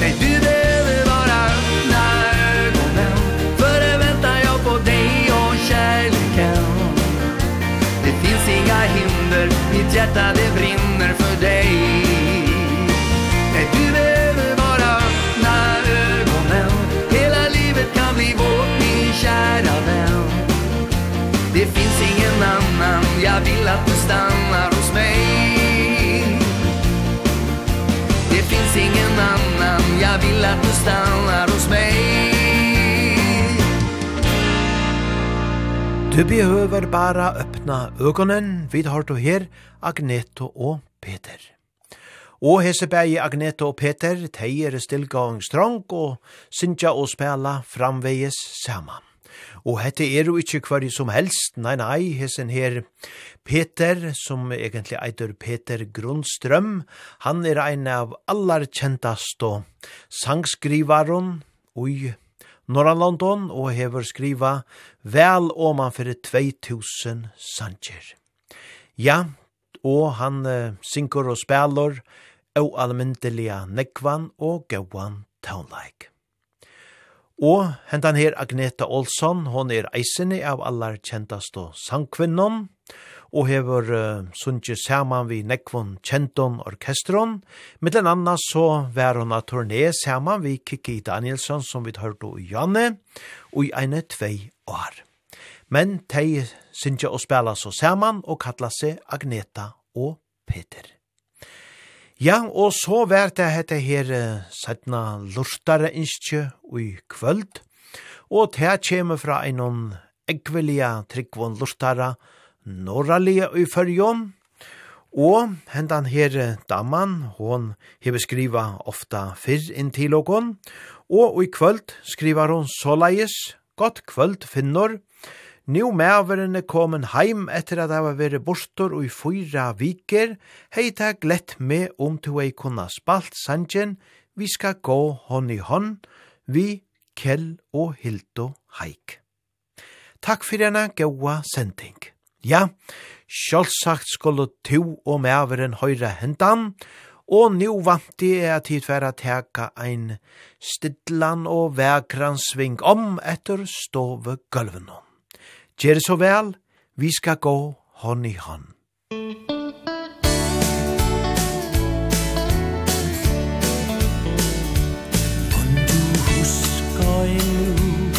Nej du behöver bara öppna ögonen För det väntar jag på dig och kärleken. Det finns inga hinder Mitt hjärta det brinner. Jag vill att du stannar hos mig Det finns ingen annan Jag vill att du stannar hos mig Du behöver bara öppna ögonen vid har och her Agneto och Peter. Og hese bægi Agneta og Peter, teier stilgåing strong og syndja og spela framvegis saman. Og hette er jo ikkje kvar som helst, nei, nei, hessen her Peter, som egentlig eitur Peter Grundstrøm, han er ein av allar kjentast og sangskrivaron ui Norran London og hever skriva vel oman fyrir 2000 sanger. Ja, og han uh, synker og spelor og almindeliga nekvan og gauan taunleik. Og hentan her Agneta Olsson, hon er eisene av allar kjentast og sangkvinnon, og hever uh, sunnje saman vi nekvon kjenton orkestron. Mittlen anna så var hon a turné saman vi Kiki Danielsson som vi hørte i Janne, og i eine tvei år. Men tei synja å spela så saman og kalla seg Agneta og Peter. Ja, og så vært det hette her sætna lortare innskje i kvöld, og det kjem fra einon eggvilja tryggvon lortare norralige i fyrjon, og hendan her daman, hon hever skriva ofta fyrr inn til okon, og i kvöld skrivar hon såleis, godt kvöld finnor, Nu mæveren er komin heim etter at hava veri bostor og i fyra viker, hei ta glett med om to ei kunna spalt sanjen, vi skal gå hånd i hånd, vi Kjell og Hildo Haik. Takk for denne gaua sending. Ja, sjálfsagt skulle to og mæveren høyre hendan, og nu vant jeg at tid for å teka ein stidlan og vekran sving om etter stove gulvenom. Gjer det så vel, vi skal gå hånd i hånd. Om du husker endnu,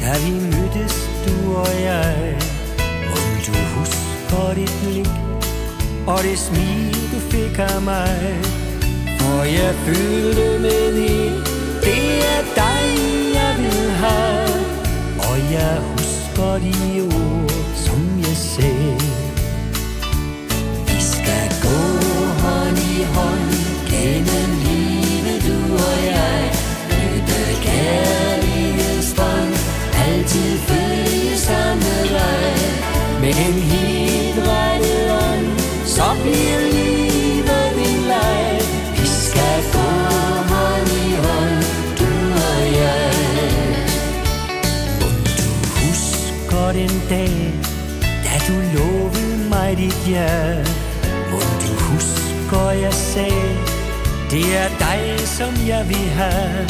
da vi mødtes du og jeg, om du husker dit blik, og det smil du fik av mig, for jeg følte med i, det er dig jeg vil ha og jeg for you. jeg Må du husker jeg sagde Det er dig som jeg vil have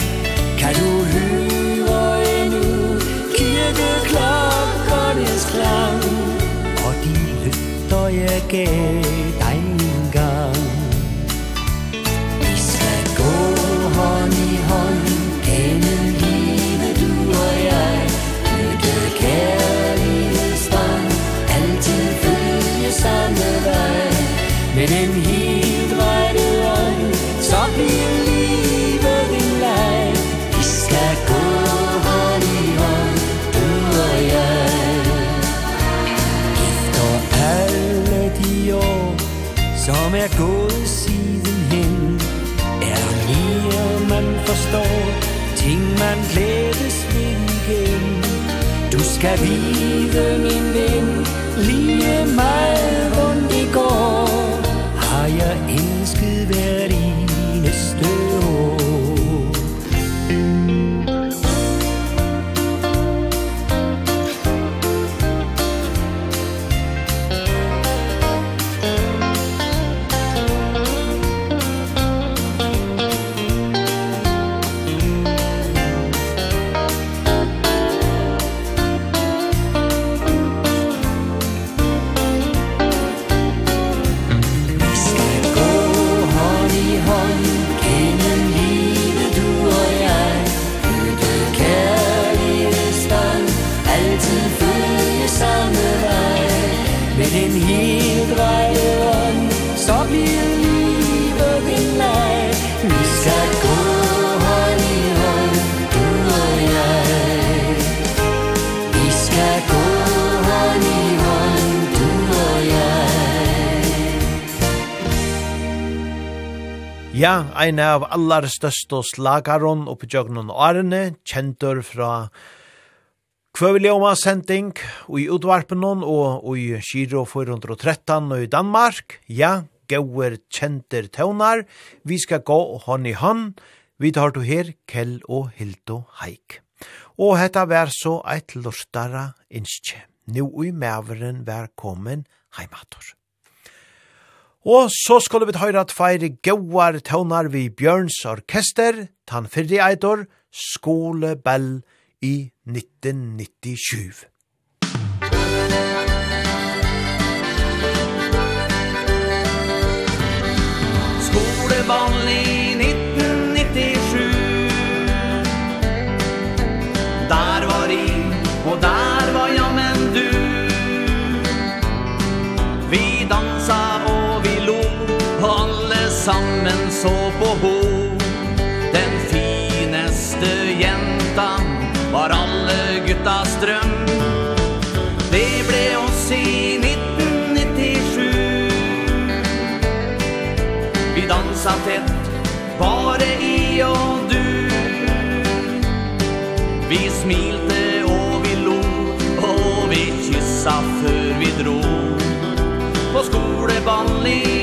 Kan du høre endnu Kirkeklokkernes klang Og de løfter jeg gav er gået siden hen. Er der mere man forstår? Ting man glædes ved igen. Du skal vide min ven Lige meget rundt i går. Har jeg elsket hver ein av allar største slagaron oppi jøgnen Arne, kjentur fra Kvøvelioma sending i utvarpenon og i Giro 413 og i Danmark. Ja, gauer kjenter tøvnar. Vi skal gå hånd i hånd. Vi tar to her, Kjell og Hildo Haik. Og hetta vær så eit lortara innskje. Nu i mæveren vær kommen heimator. Og så skulle vi høre at feire gauar tøvnar vi Bjørns orkester, tan fyrre eitor, Skole Bell i 1997. Bare i og du. Vi smilte og vi lo Og vi kyssa før vi dro. På skoleball i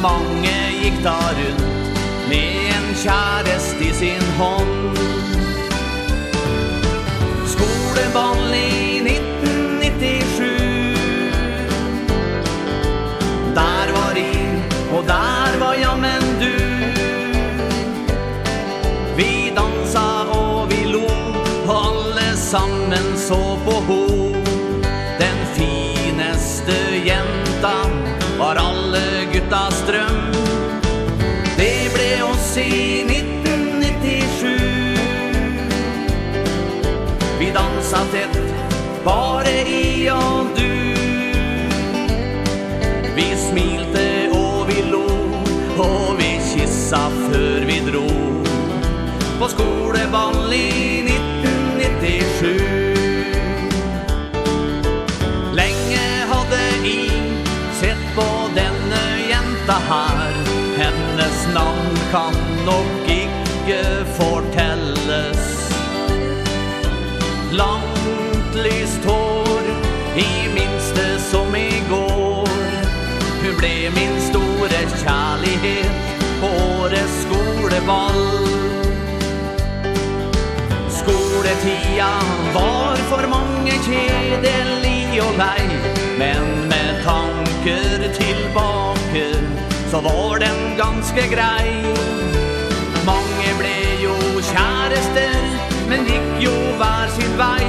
Mange gikk da rundt med en kjærest i sin hånd. Bare i og du. Vi smilte og vi lo Og vi kyssa før vi dro. På skoleball i 1997 Lenge hadde i Sett på denne jenta her. Hennes navn kan nok ikke fortelle. ble min store kjærlighet på årets skoleball Skoletida var for mange kjedelig og lei Men med tanker tilbake så var den ganske grei. Mange ble jo kjærester men gikk jo hver sin vei.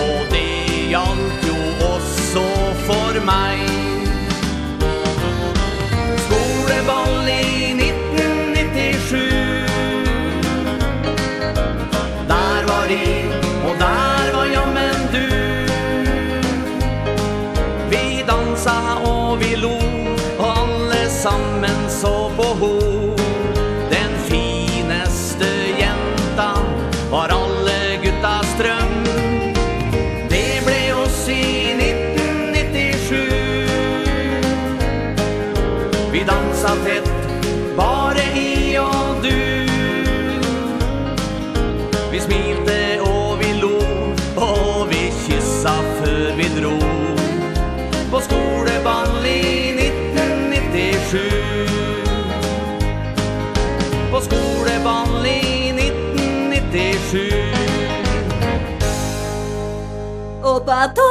Og det gjaldt jo også for meg bato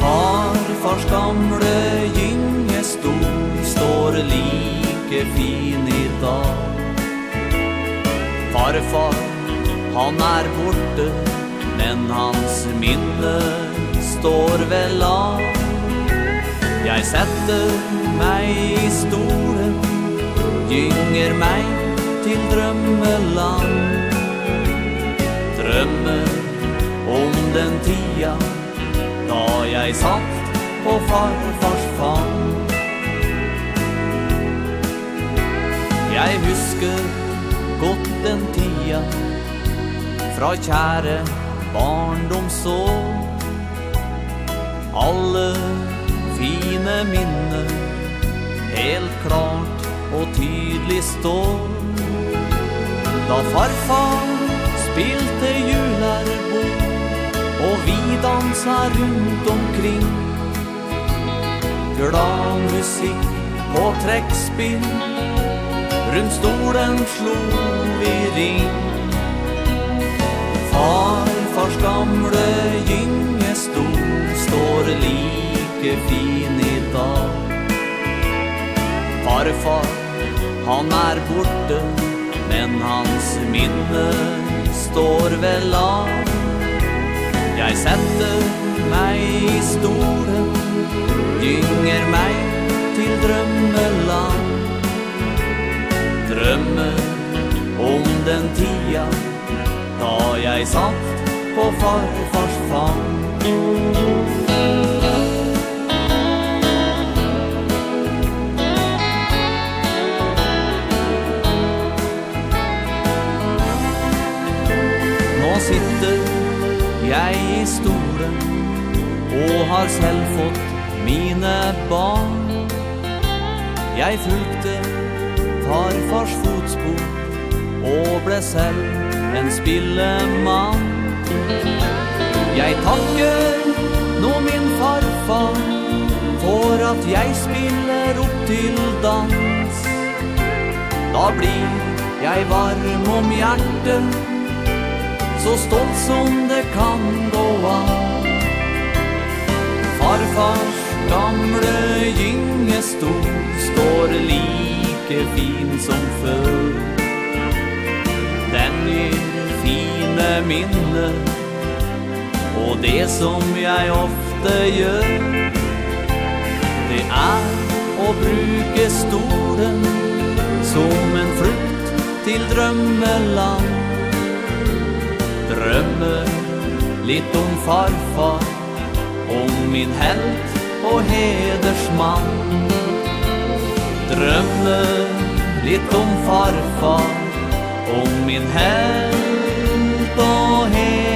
Farfars gamle gyngestol står like fin i dag. Farfar, han er borte, men hans minne står vel av Jeg setter meg i stolen Gynger meg til drømmeland. Drømmer om den tida Da jeg satt på farfars fang. Jeg husker godt den tida Fra kjære barndomsår Alle fine minne. Helt klart og tydelig står. Da farfar spilte julærbord Og vi dansa rundt omkring. Glad musikk på trekspinn Rundt stolen slo vi ring. Farfars gamle gyngestol står liv like fin i dag. Farfar, han er borte Men hans minne står vel av Jeg setter meg i stolen Gynger meg til drømmeland. Drømmer om den tida Da jeg satt på farfars fang. jeg i stolen Og har selv fått mine barn. Jeg fulgte farfars fotspor Og ble selv en spillemann. Jeg takker nå min farfar For at jeg spiller opp til dans. Da blir jeg varm om hjertet Så stolt som det kan gå an. Farfars gamle gyngestol Står like fin som før. Den gir fine minne Og det som jeg ofte gjør Det er å bruke stolen Som en frukt til drømmeland drömmer Litt om farfar Om min helt och hedersman Drömmer litt om farfar Om min helt och hedersman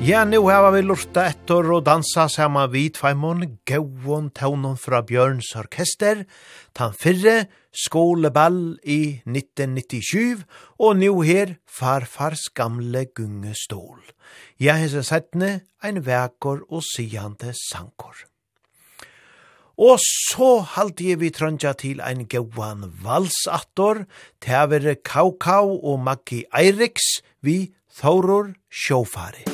Ja, nu har vi lurta etter og dansa saman vid Feimon, gauon taunon fra Bjørns orkester, tan fyrre, skoleball i 1997, og nu her farfars gamle gungestol. Jeg hese settne ein vekor og sigande sankor. Og så halte vi trøndja til ein gauan valsattor, tævere Kaukau og Maggi Eiriks, vi Thoror Sjåfari.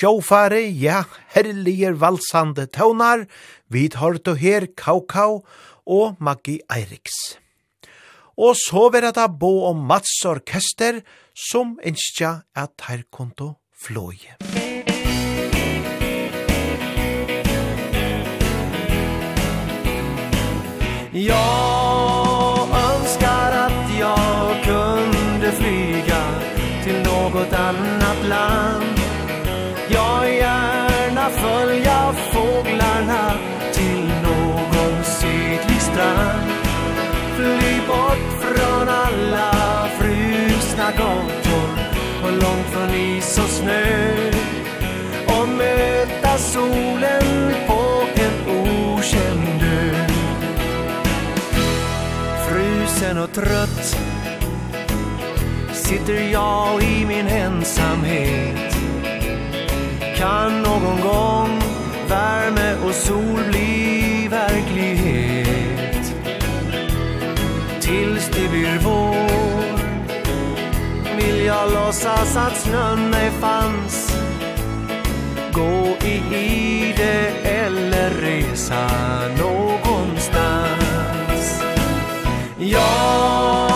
sjåfare, ja, herliger valsande tøvnar, vid hørt og her Kaukau og Maggi Eiriks. Og så vera det bo om Mats Orkester, som ønskja at her konto flåje. Jag önskar att jag kunde flyga till något annat land följa fåglarna till någon sydlig strand. Fly bort från alla frusna gator och långt från is och snö. Och möta solen på en okänd ö. Frusen och trött sitter jag i min ensamhet. Kan någon gång värme och sol bli verklighet. Tills det blir vår Vill jag låtsas att snön ej fanns. Gå i ide eller resa någonstans. Jag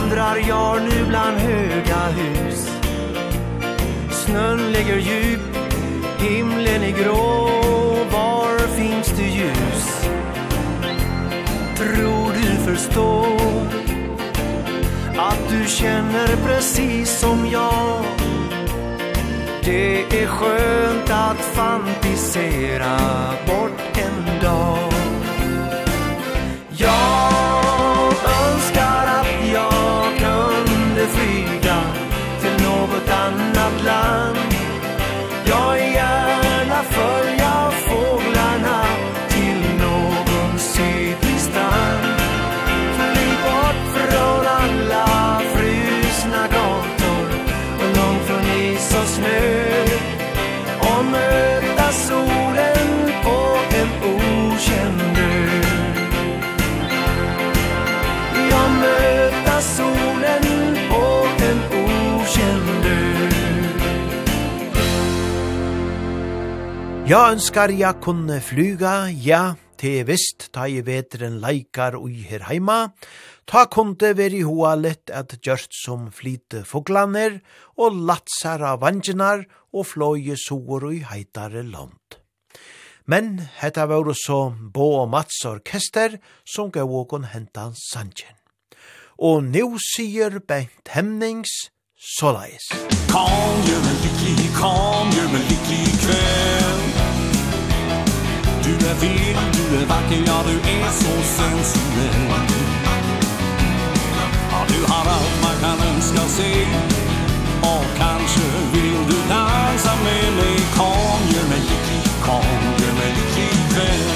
vandrar jag nu bland höga hus. Snön ligger djup, himlen är grå. Var finns det ljus? Tror du förstår Att du känner precis som jag? Det är skönt att fantisera bort en dag. Jag Ja, ønskar jeg kunne flyga, ja, te vist, ta i vetren leikar ui her heima, ta kunde veri hoa litt at gjørst som flyte foglaner, og latsar av vanginar, og fløye soer ui heitare land. Men hetta var så Bo og Mats orkester som gav åkon hentan sanjen. Og nu sier Bengt Hemnings, såleis. Kom, gjør meg lykkelig, kom, gjør meg lykkelig kveld. Du är vild, du är vacker, ja du är så sensuell. Ja, du har allt man kan önska sig Och kanske vill du dansa med mig Kom, gör mig lycklig, kom, gör mig lycklig kväll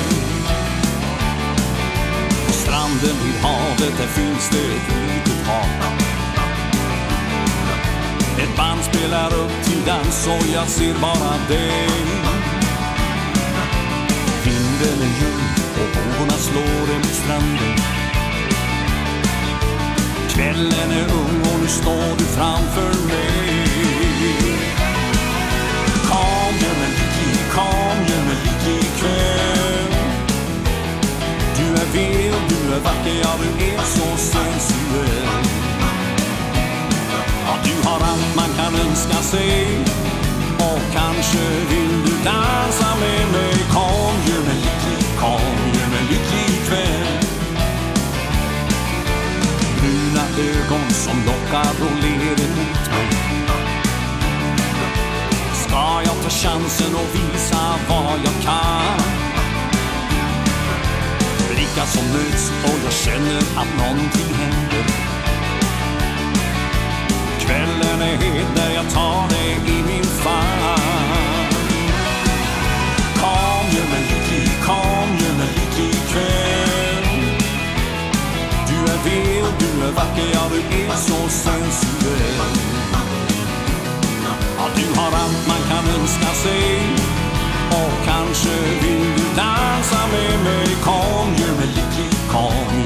På stranden vid havet, där finns det ett litet hav. Ett band spelar upp till dans och jag ser bara dig Vinden är ljud och vågorna slår emot stranden. Kvällen är ung och nu står du framför mig. Kom, Jemmeliki, kom, Jemmeliki kväll. Du är vild, du är vacker, ja du är så sensuell. Ja, du har allt man kan önska sig. Och kanske vill du dansa med mig, kom. ögon som lockar och ler emot mig. Ska jag ta chansen och visa vad jag kan? Blickar som möts och jag känner att någonting händer. Kvällen är het när jag tar vacker ja du är så sensuell. Ja du har allt man kan önska sig Och kanske vill du dansa med mig Kom, gör mig lycklig, kom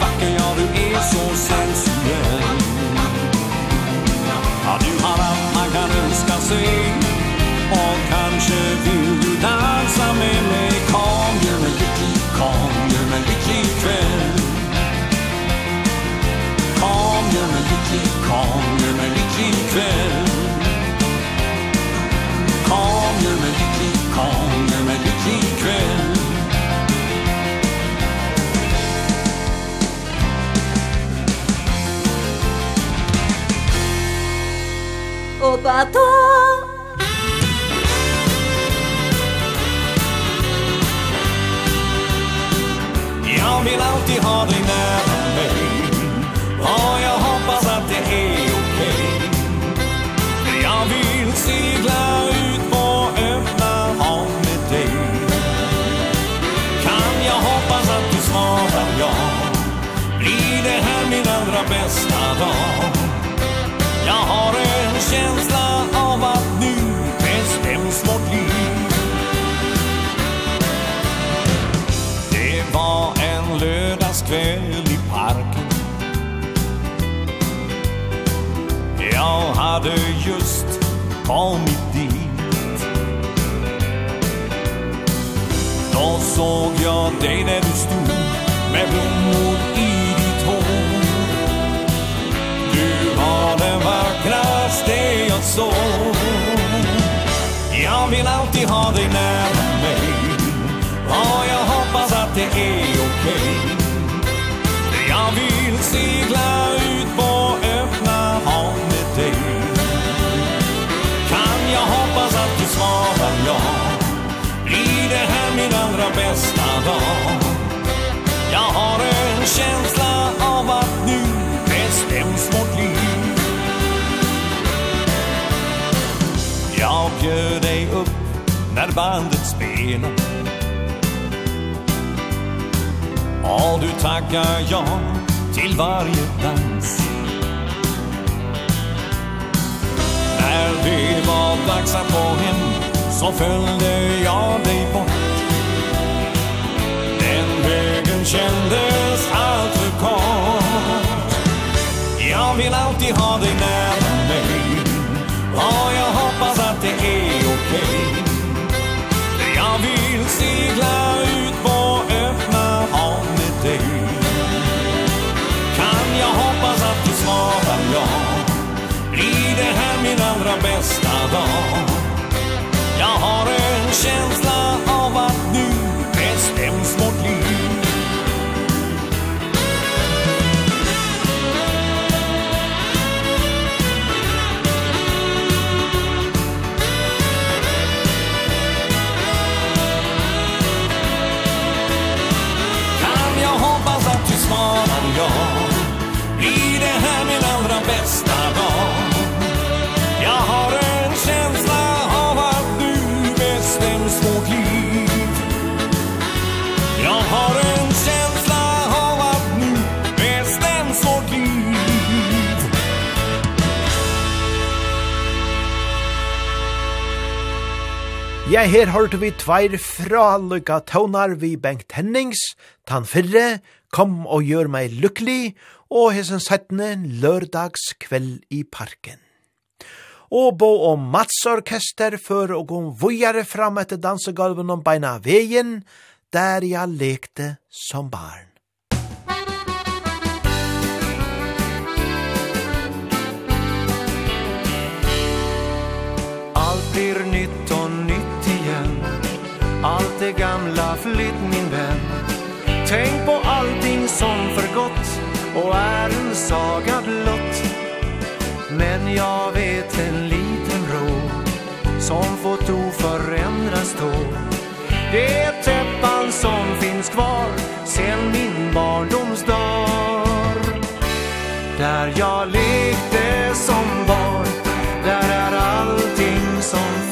vacker, ja du är så sensuell. Ja, du har allt man kan önska sig. Och kanske vill du dansa med mig. Kom, gör mig lycklig, kom, gör mig lycklig kväll Kom, gör mig lycklig, kom, gör mig lycklig kväll Kom, gör mig lycklig, kom, gör mig lycklig kväll 葉と Jag vill alltid ha dig nära mig. Och jag hoppas att det är okej. Okay. Jag vill segla ut på öppna hav med dig. Kan jag hoppas att du svarar ja? Blir det här min allra bästa dag? Jag har en kväll i parken. Jag hade just kommit dit. Då såg jag dig när du stod Med blommor i ditt hår. Du var den vackraste jag såg. Jag vill alltid ha dig nära mig. Och jag hoppas att det är okej. okay. dag. Jag har en känsla av att nu bestäms vårt liv. Jag bjöd dig upp när bandet spelar. Och du tackar ja till varje dans. När det var dags att gå hem Så följde jag dig bort. avant Ja, her har vi tveir fralukka tånar vi Bengt Hennings, tan fyrre, kom og gjør meg lykkelig, og hesen settene lørdags kveld i parken. Og bo om Mats Orkester før og gå vujare fram etter dansegolven om beina veien, der jeg lekte som barn. Alt blir ny allt det gamla, flytt min vän. Tänk på allting som förgått och är en saga blott. Men jag vet en liten ro som fått oförändras då. Det är täppan som finns kvar sen min barndomsdag Där jag lekte som barn, där är allting som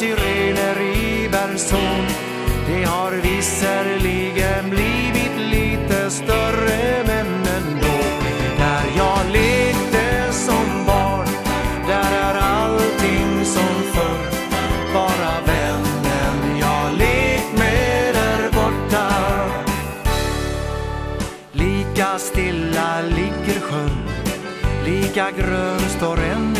sirener i Bergsson Det har visserligen blivit lite större men ändå. Där jag lekte som barn Där är allting som förr. Bara vännen jag lekt med är borta. Lika stilla ligger sjön Lika grön står en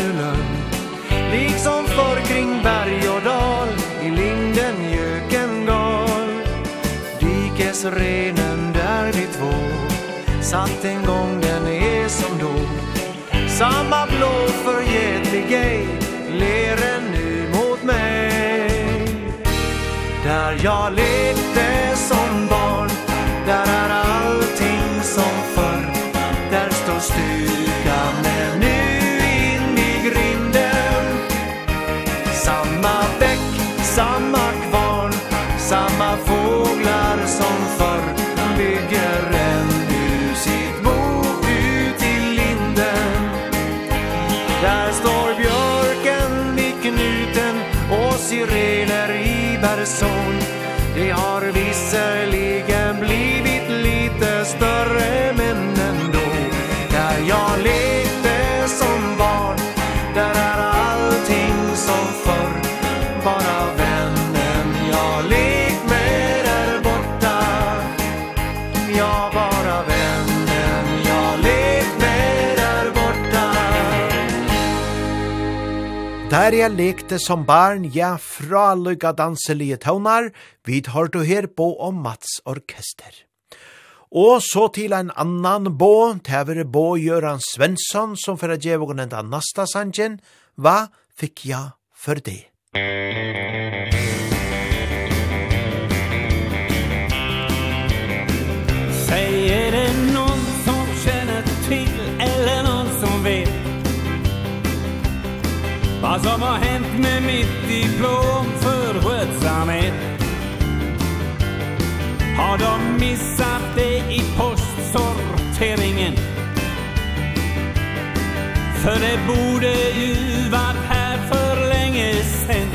grenen där vi två. Satt en gång den är som då. Samma blå förgätlig ej Ler en nu mot mig. Där jag lever Der jeg lekte som barn, ja, fra lykka danselige tøvnar, vid du her på om Mats Orkester. Og så til en annan bå, tævere bå Gjøran Svensson, som fyrir djevågen enda nasta sangen, hva fikk jeg for det? Sier Vad som har hänt med mitt diplom för skötsamhet? Har de missat det i postsorteringen? För det borde ju varit här för länge sen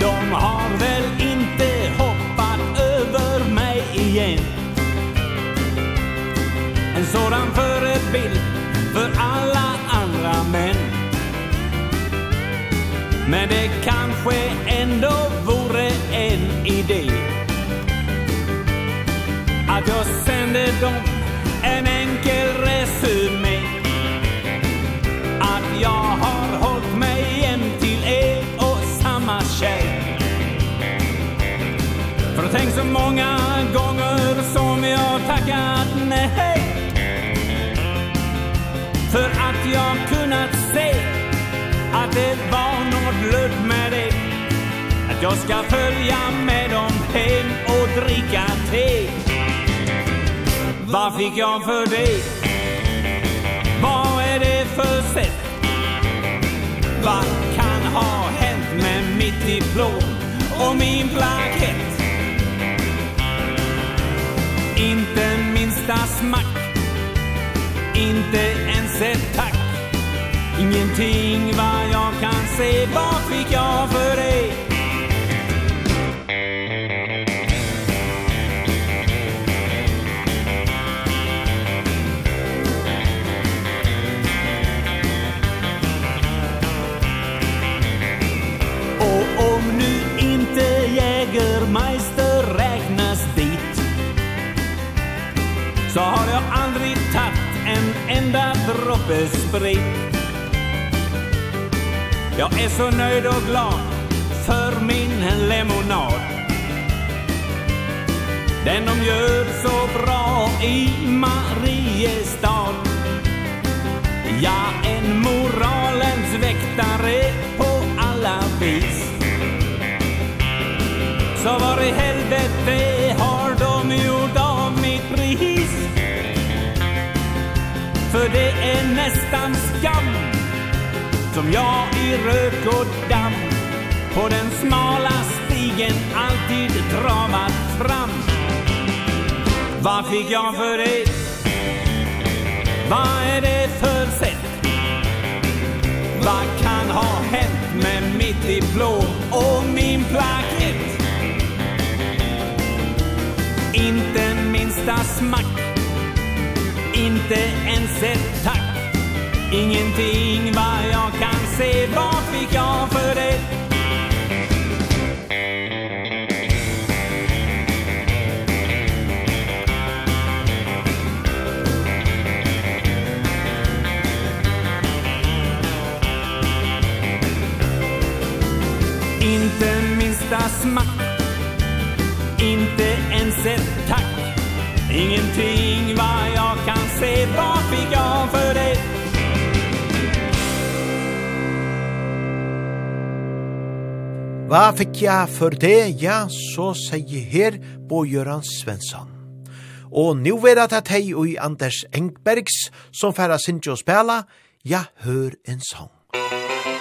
De har väl inte hoppat över mig igen. En sådan förebild för alla Men det kanske ändå vore en idé Att jag sände dem en enkel resumé. Att jag har hållit mig igen till er och samma tjej. För tänk så många gånger som jag tackat nej. För att jag kunnat att det var något lödd med det Att jag ska följa med dem hem och dricka te Vad fick jag för det? Vad är det för sätt? Vad kan ha hänt med mitt diplom och min plakett? Inte minsta smack Inte ens ett tack Ingenting vad jag kan se Vad fick jag för dig? Och om nu inte Jägermeister räknas dit Så har jag aldrig tagit en enda droppe sprit. Jag är så nöjd och glad för min lemonad. Den de gör så bra i Mariestad. Ja, en moralens väktare på alla vis. Så var i helvete har de gjort av mitt pris. För det är nästan skam Som jag i rök och damm På den smala stigen alltid dramat fram Vad fick jag för det? Vad är det för sätt? Vad kan ha hänt med mitt diplom och min plakett? Inte minsta smack Inte ens ett tack Ingenting vad jag kan se Vad fick jag för det? Inte minsta smack Inte ens ett tack Ingenting vad jag kan se Vad fick jag för det? Hva fikk jeg for det? Ja, så sier her Bo Gjøran Svensson. Og nu er det at hei og Anders Engbergs som færa sindsjå spela, ja, hør en sång. Musikk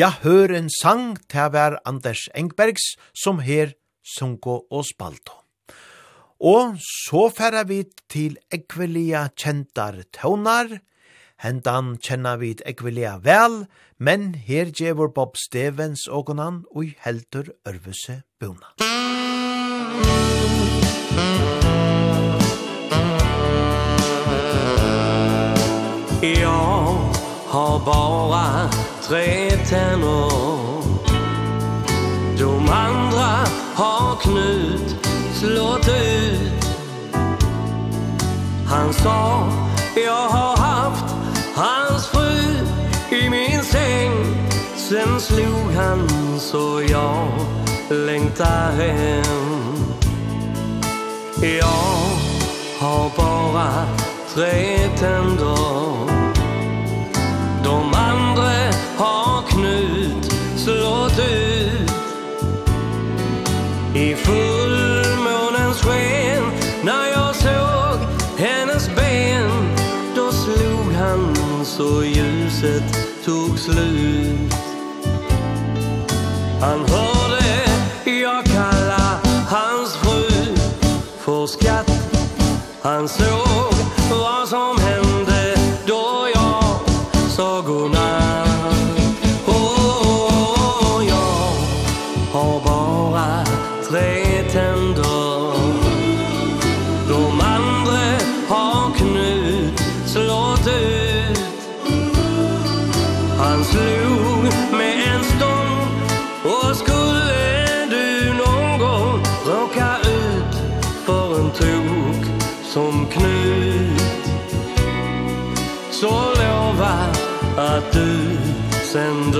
Ja, hør en sang til hver Anders Engbergs, som her sunko og spalto. Og så færa vi til ekvelia kjentar tøvnar, hendan kjenna vi ekvelia vel, men her gjevor Bob Stevens åkonan og heldur helter ørvese. Jag har bara tre tänder De andra har Knut slått ut. Han sa jag har haft hans fru i min säng Sen slog han så jag längtar hem Jag har bara tre tänder slut. Han hörde jag kalla hans fru. För skatt Han såg and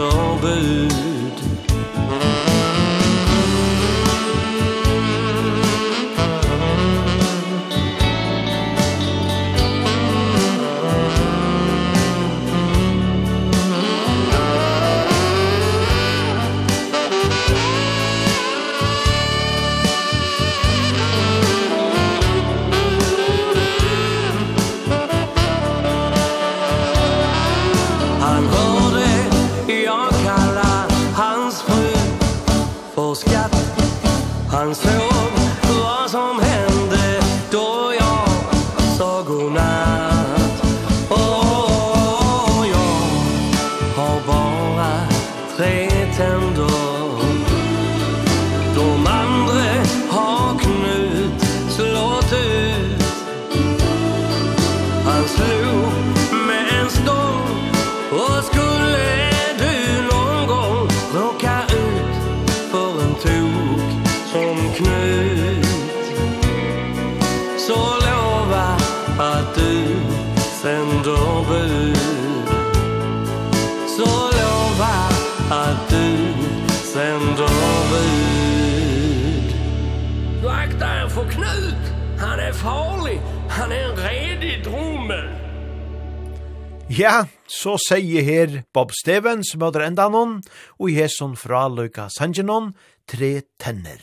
Ja, så sier her Bob Stevens møter enda noen, og i hesson fra Løyka Sanjinon, tre tenner.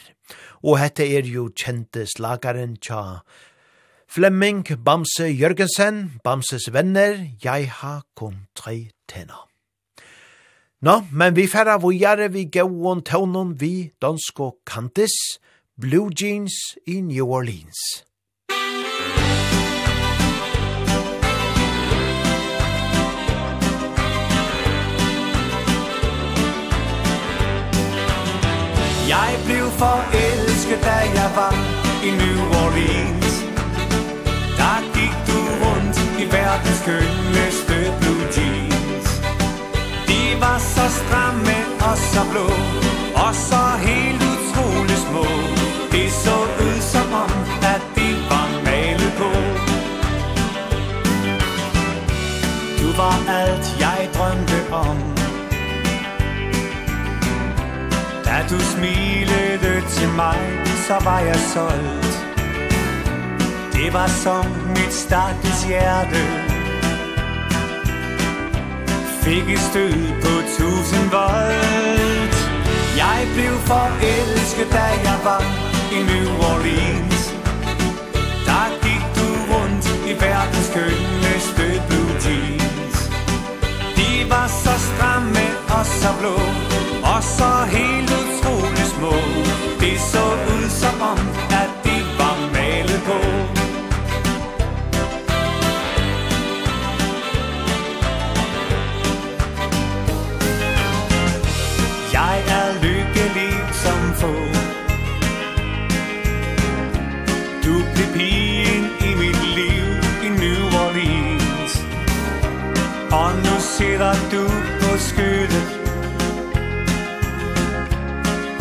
Og hette er jo kjente slagaren tja Flemming Bamse Jørgensen, Bamses venner, jeg har kun tre tenner. Nå, men vi færre vågjere vi gauon tøvnum vi dansko kantis, Blue Jeans i New Orleans. Jeg blev forelsket, da jeg var i New Orleans. Der gik du rundt i verdens skønneste blue jeans. De var så stramme og så blå Og så helt utrolig små. Det så ud som om, at de var malet på. Du var alt, jeg drømte om. at du smilede til mig Så var jeg solgt. Det var som mit stakkels hjerte. Fik et stød på tusind volt. Jeg blev forelsket, da jeg var i New Orleans. Der gik du rundt i verdens skønneste blue jeans. De var så stramme og så blå Og så helt sidder du på skødet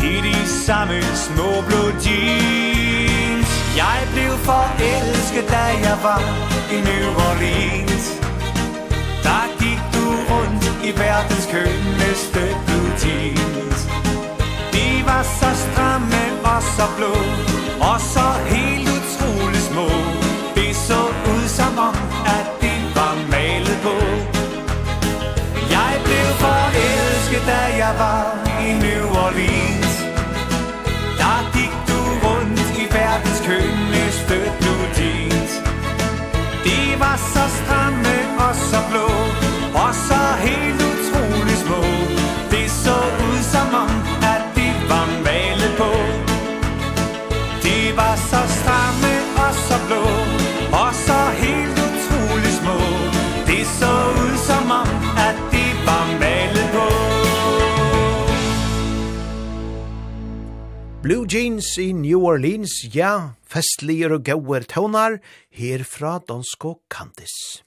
I de samme små blå jeans. Jeg blev forelsket, da jeg var i New Orleans Der gik du rundt i verdens kønneste blue jeans. De var så stramme og så blå Og så helt jeg var i New Orleans. Der gik du rundt i verdens kønneste blue jeans De var så stramme og så blå. Blue Jeans i New Orleans, ja, festliger og gauer tøvnar, her fra Donsko Candice.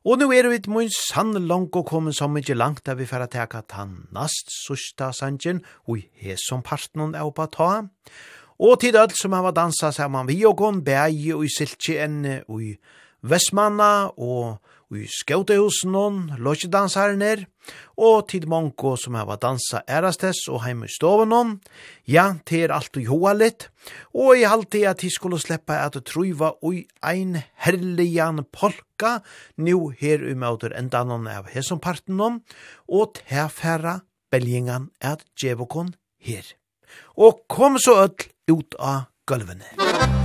Og nu er vi et mun sann langt og kommet så mykje langt der vi færa teka ta nast sørsta sanjen og i hesom partnern er oppa ta. Og til alt som hava dansa saman vi og kon bægi og i siltjeenne og i Vestmanna og i skautehusen og låsjedansaren her og tid mongo som hava dansa erastes og heim i stoven Ja, til er alt og joa litt, og i halte at de skulle sleppa at truiva ui ein herligan polka nu her i møter endanon av hesomparten om, og tefæra belgingan at djevokon her. Og kom så öll ut av gulvene. Musik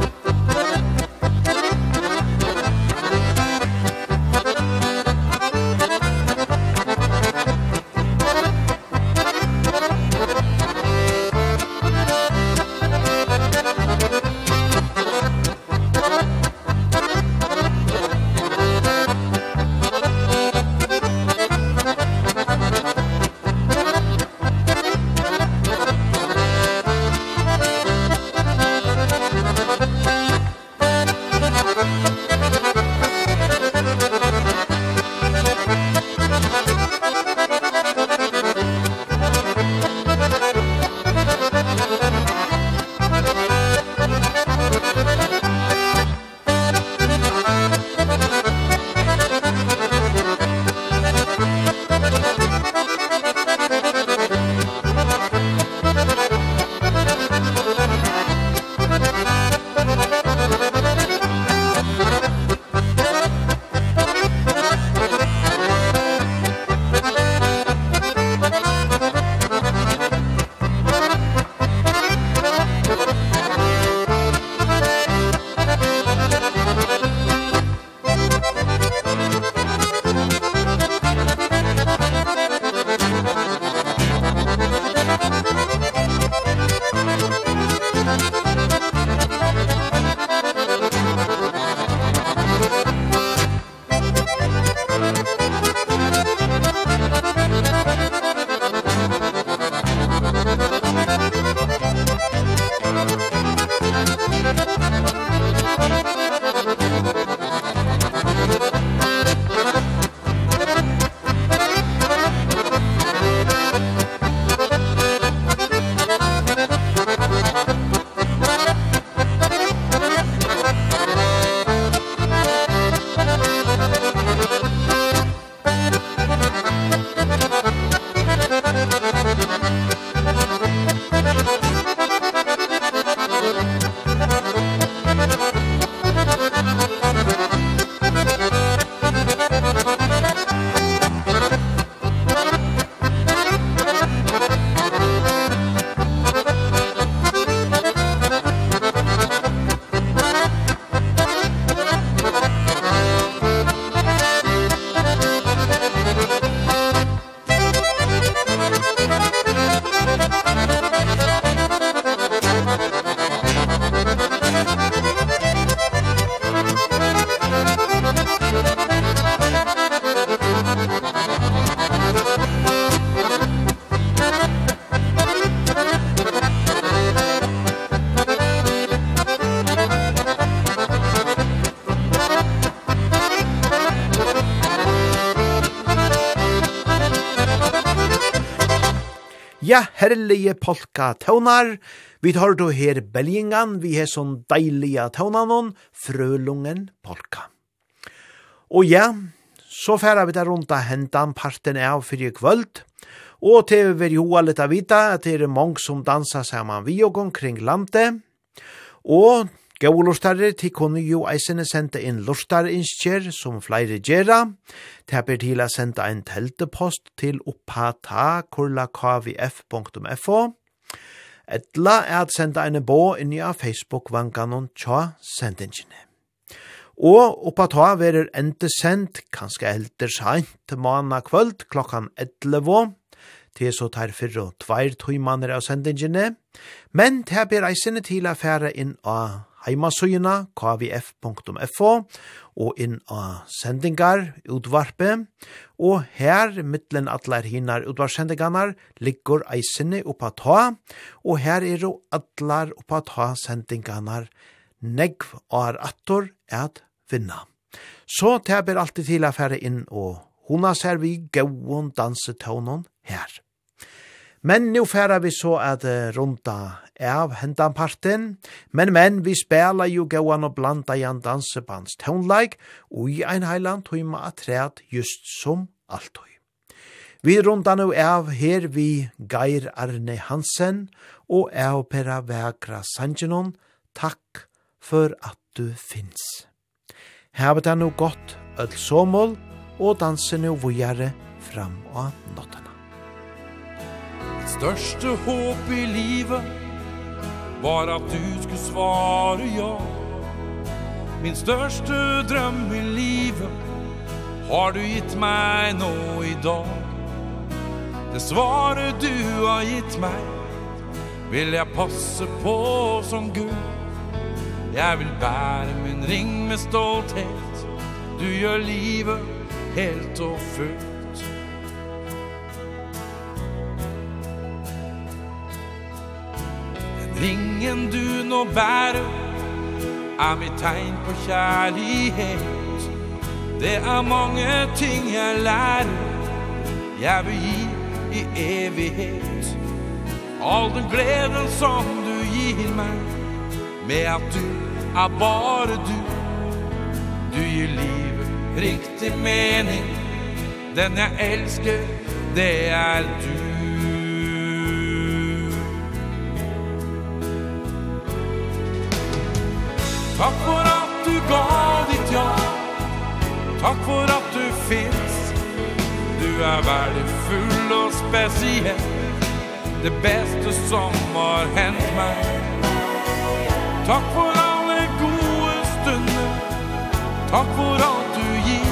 herlige polka tøvnar. Vi tar då her belgingan, vi har sånn deilige tøvnanon, frølungen polka. Og ja, så færa vi der rundt av hentan parten av fyrir kvöld, og til vi vil hoa litt av vita at det er mange som dansar saman vi og omkring landet, og Gau lortare, til kunne jo eisene sende inn lortareinskjer, som flere gjerra. Teper til a sende en teltepost til oppata.kvf.fo. Etla er at sende en bå inn i Facebook-vanganon tja sendingene. Og oppa ta verer ente sendt, kanskje helter seint, mana kvöld klokkan 11 til så tar fyrre og tveir tøymaner av sendingene, men det ber eisene til å fære inn av heimasøyina kvf.fo og inn av sendingar, utvarpe, og her mittlen atler hinar utvarsendingarnar liggur eisene oppa ta, og her er jo atler oppa ta sendingarnar negv og er attor at vinna. Så det ber alltid til å fære inn og hona ser vi gauon dansetånen her. Men nu færa vi så at uh, runda av hendan parten, men men vi spela jo gauan og blanda i en dansebands tånleik og i ein heiland tøyma atræt just som altøy. Vi runda nu av her vi Geir Arne Hansen og av Pera Vækra Sanjinon. takk for at du finns. Hevet er no godt somol og dansen nu vujare fram av nottana. Største störste håp i livet Var att du skulle svara ja. Min störste dröm i livet Har du gitt mig nå i dag. Det svaret du har gitt mig Vill jag passe på som Gud. Jag vill bära min ring med stolthet. Du gör livet helt och fullt. Ingen du nå bærer Er mitt tegn på kjærlighet. Det er mange ting jeg lærer Jeg vil gi i evighet. All den gleden som du gir meg Med at du er bare du. Du gir livet riktig mening. Den jeg elsker, det er du. Takk for at du gav ditt ja. Takk for at du finnes. Du er verdifull og spesiell. Det beste som har hendt meg. Takk for alle gode stunder. Takk for alt du gir.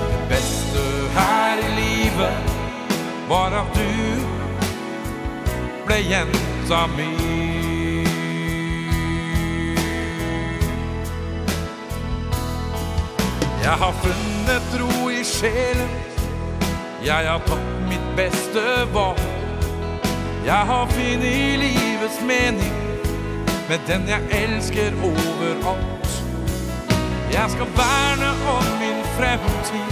Det beste her i livet Var at du ble jenta min Jeg har funnet ro i sjelen. Jeg har tatt mitt beste valg Jeg har finnet livets mening Med den jeg elsker overalt. Jeg skal verne om min fremtid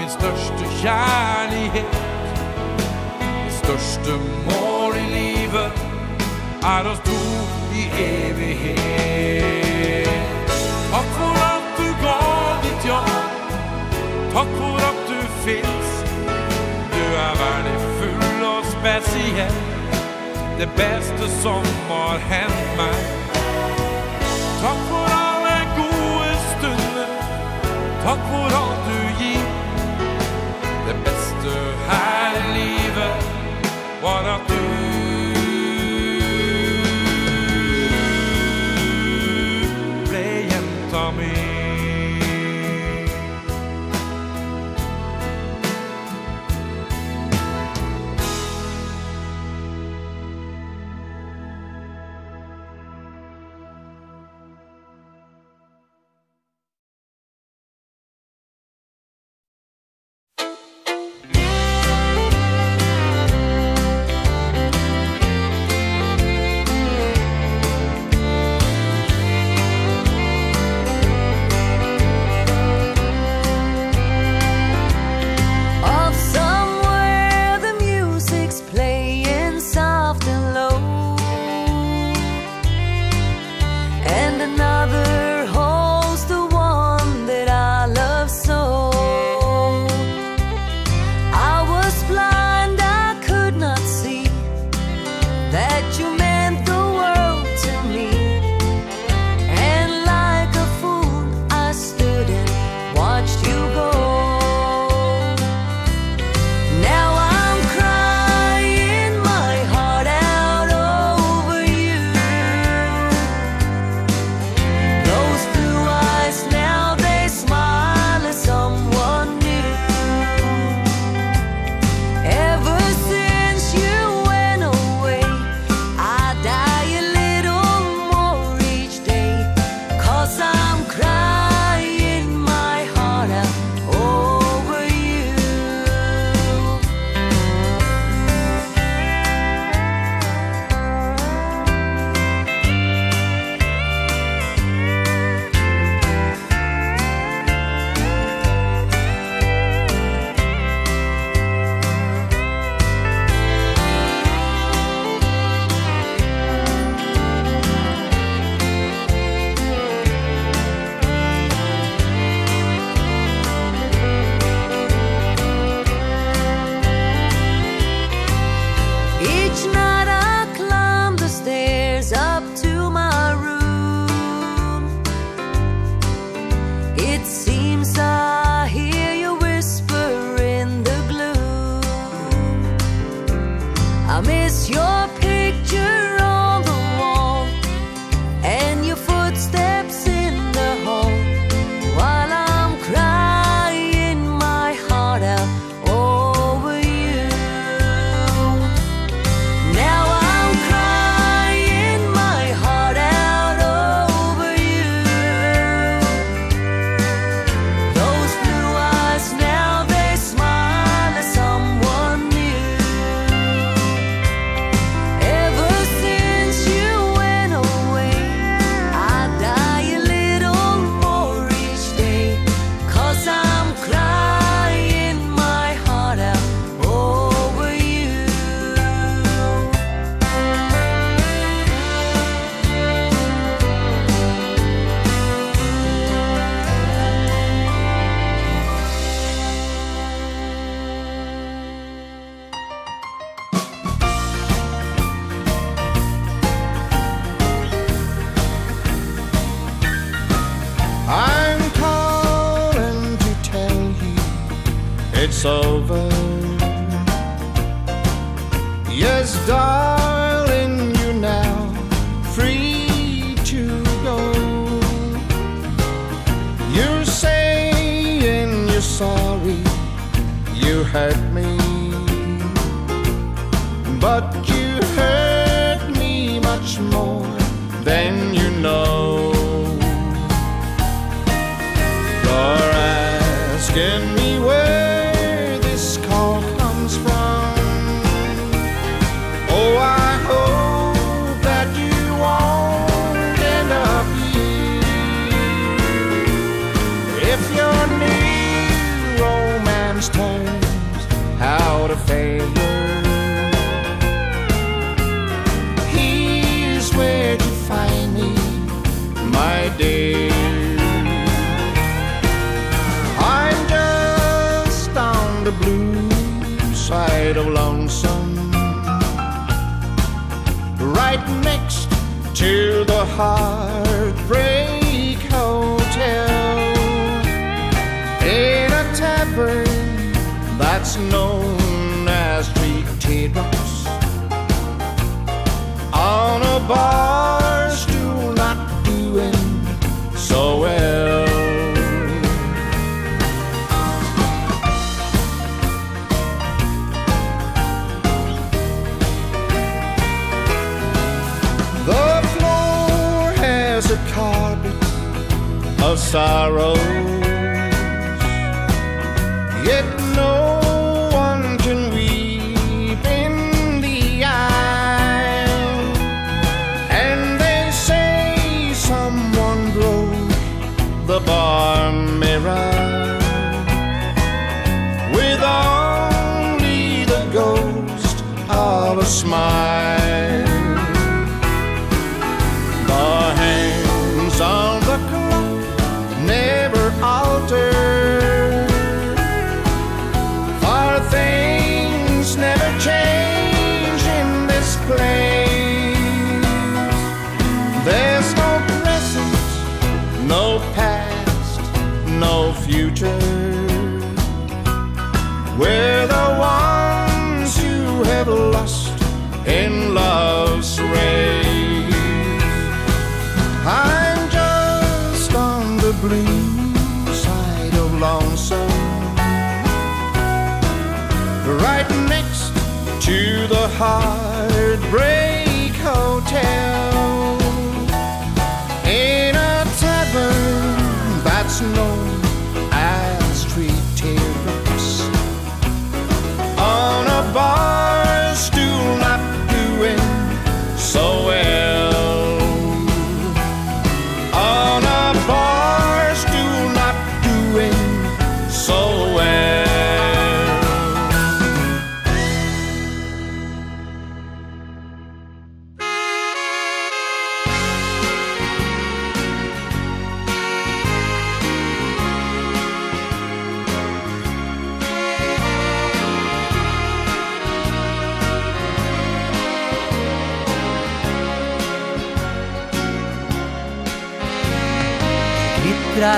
Min største kjærlighet. Min største mål i livet Er å stå i evighet. Takk for at du finnes. Du er verdifull og spesiell. Det beste som har hendt meg. Takk for alle gode stunder. Takk for alle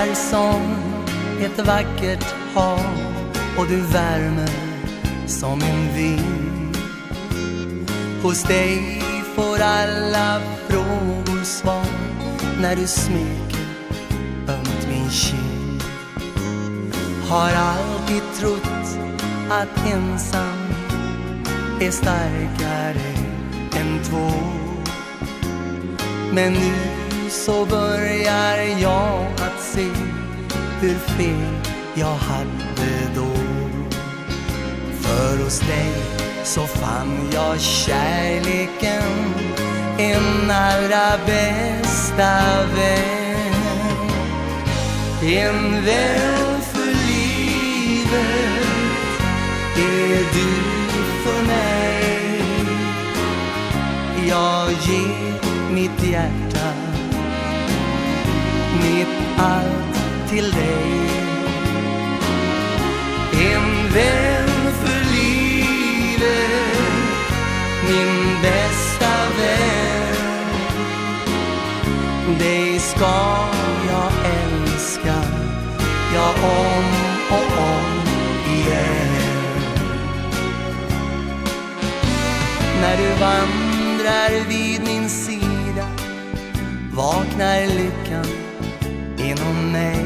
är som ett vackert hav Och du värmer som en vind. Hos dig får alla frågor svar När du smeker ömt min kind. Har alltid trott att ensam är starkare än två. Men nu så börjar jag att se hur fel jag hade då. För hos dig så fann jag kärleken En allra bästa vän. En vän för livet Är du för mig. Jag ger mitt hjärta vet allt till dig. En vän för livet Min bästa vän. Dig ska jag älska Ja om och om igen. När du vandrar vid min sida Vaknar lyckan om mig.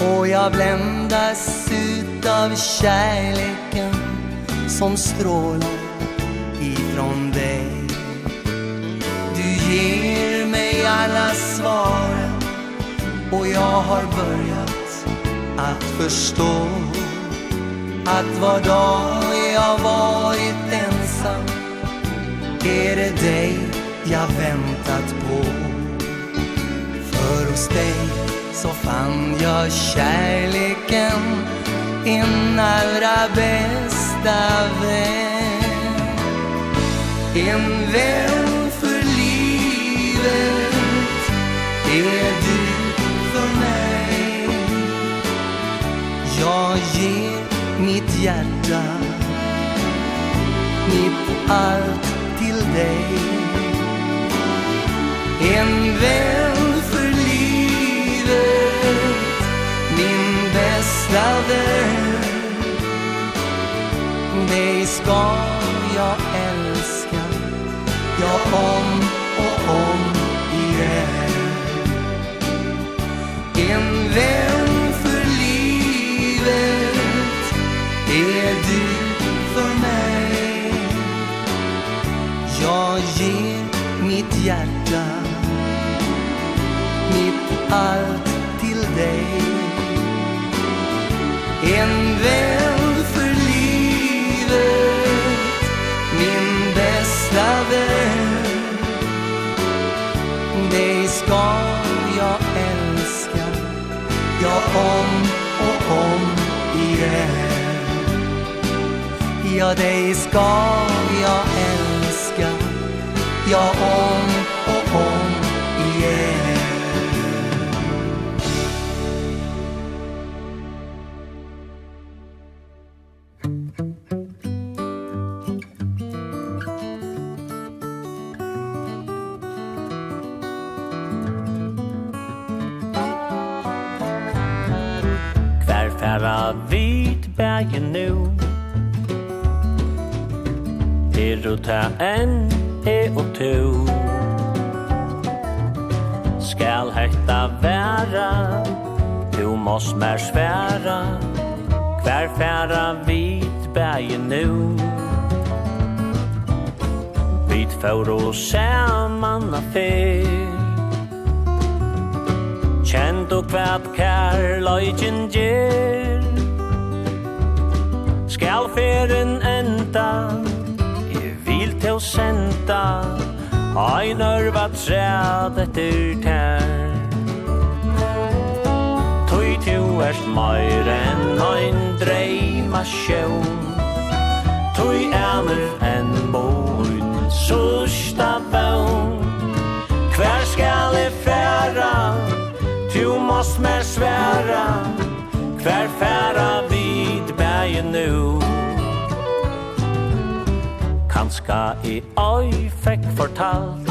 Och jag bländas ut av kärleken Som strålar ifrån dig. Du ger mig alla svaren Och jag har börjat att förstå Att var dag jag varit ensam Är det dig jag väntat på hos dig så fann jag kärleken Din allra bästa vän. En vän för livet Är du för mig. Jag ger mitt hjärta Mitt allt till dig. En vän dig ska jag älska. Ja, om och om igen. En vän för livet Är du för mig. Jag ger mitt hjärta Mitt all Ja, dig ska jag älska. Jag och samman affär Kjent og kvært kær løygen gjer Skal feren enda Jeg vil til å senda Einar vat træd etter tær Tøy tu erst meir enn ein dreima sjøvn Tøy er enn sørsta bøn. Hver skal jeg færa? Tu måst mer sværa. Hver færa vid bæje nu Kanska i oi fekk fortalt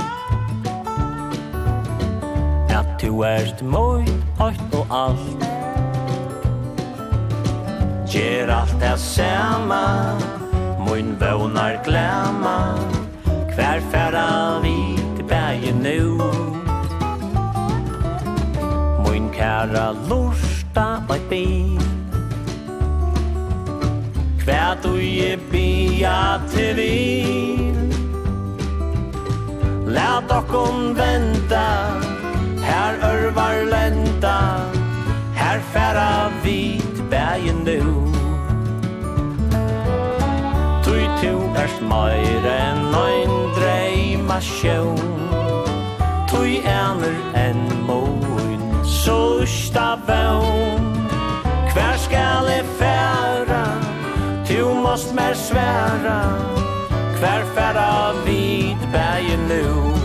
At tu erst moi, oit og alt. Gjer alt det samme Moin vånar glæd bara lusta på et ben Hver du je bia til vin Lær dokkon venta Her örvar lenta Her færa vit bægen nu Tui tu erst meir enn ein dreima sjøvn Tui erner enn mor sørsta vøvn Hver skal jeg færa Tu måst mer sværa Hver færa vid bægen nu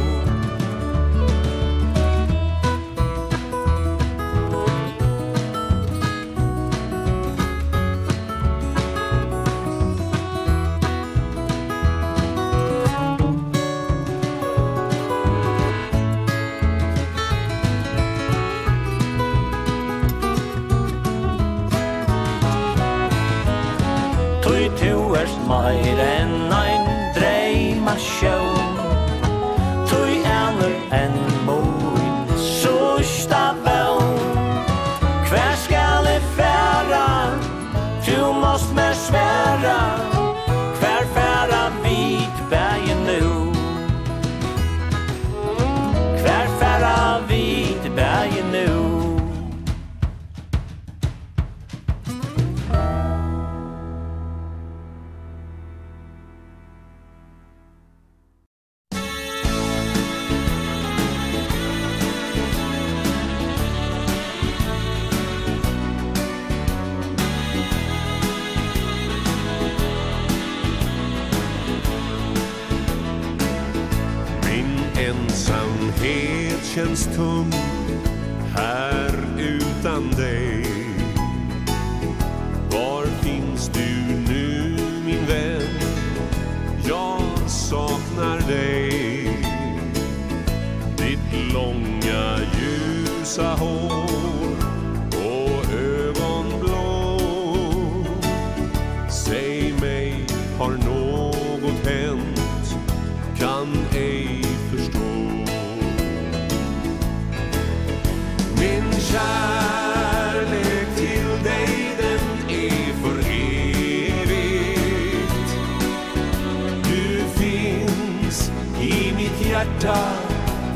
night and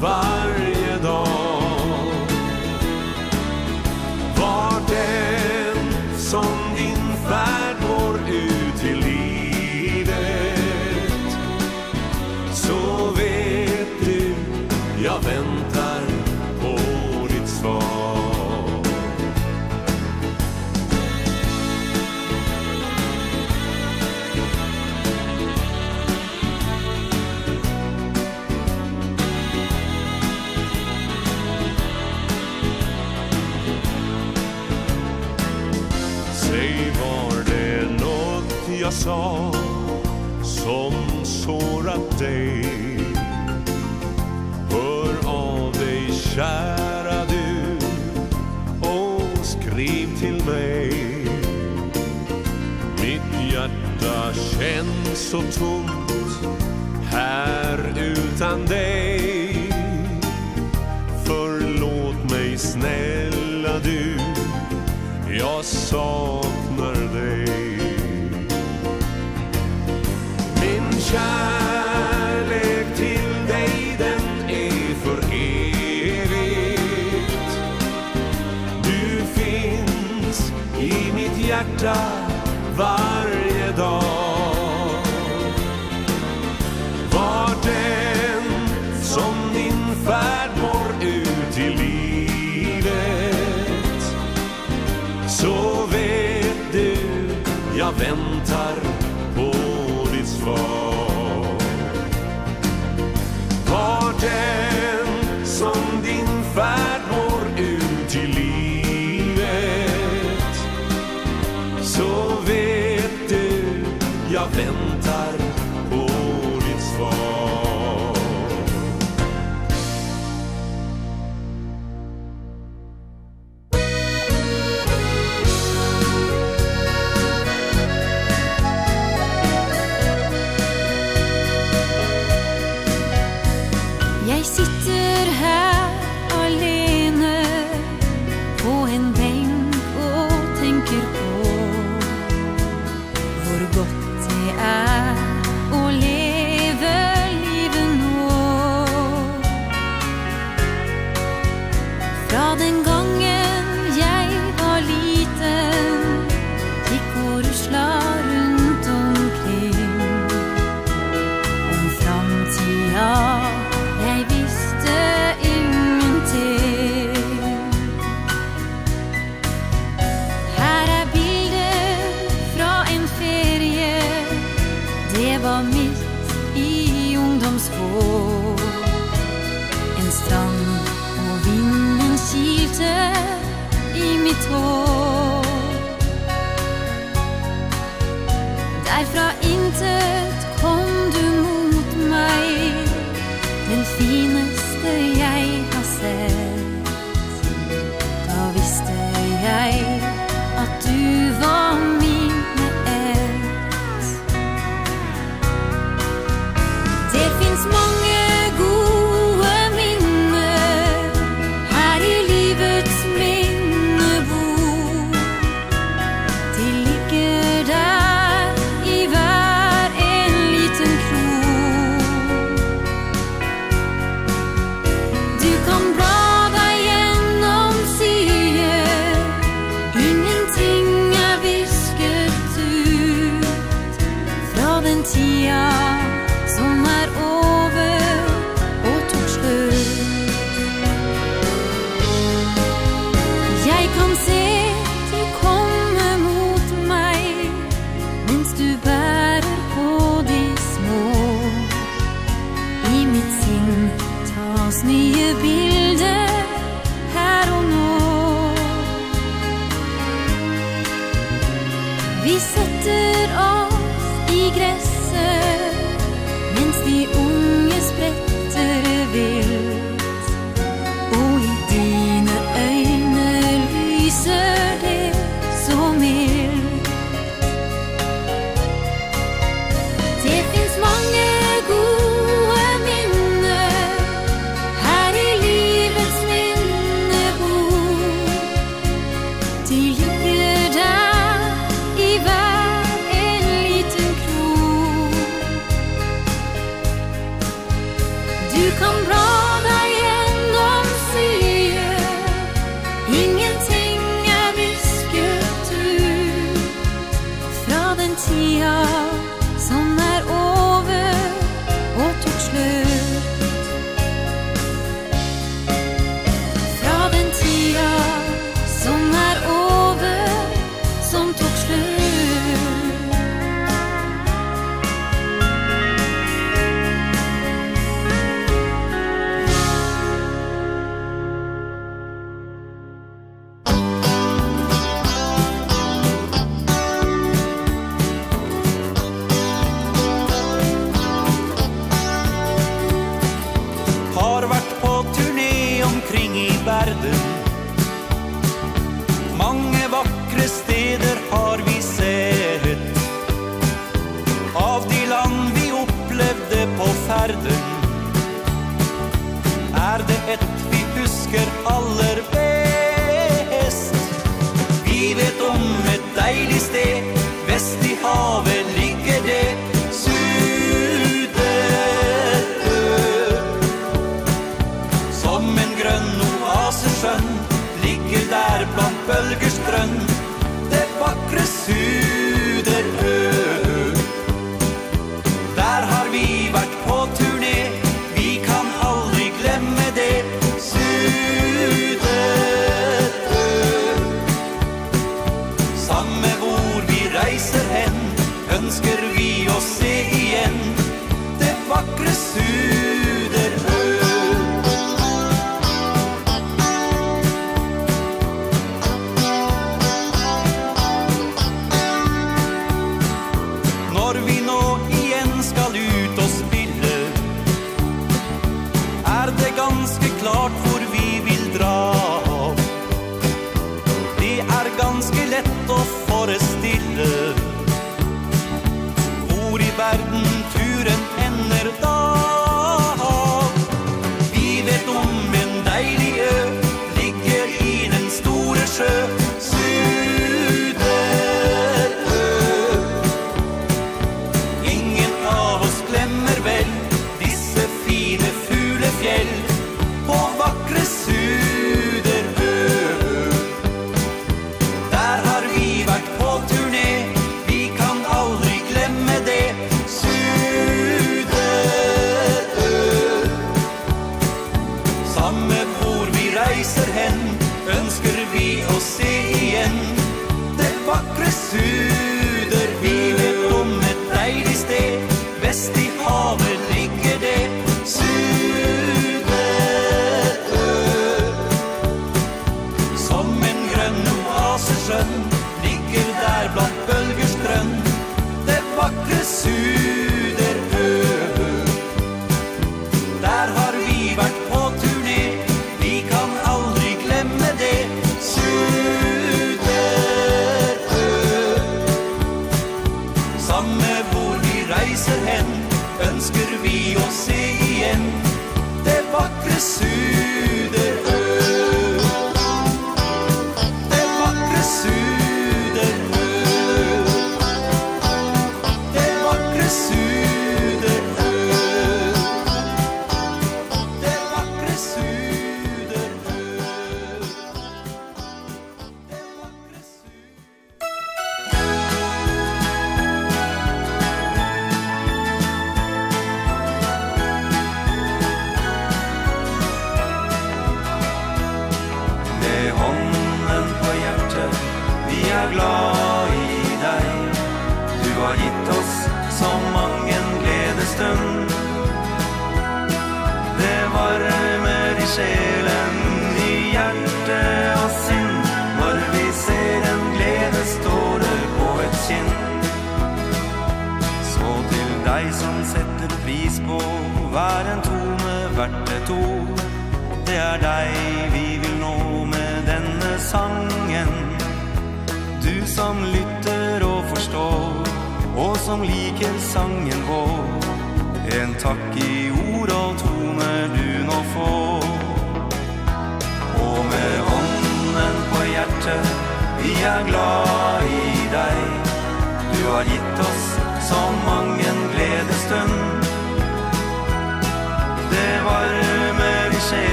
var så tomt här utan dig. Förlåt mig snälla du Jag saknar dig. Min kärlek till dig den är för evigt. Du finns i mitt hjärta varje dag.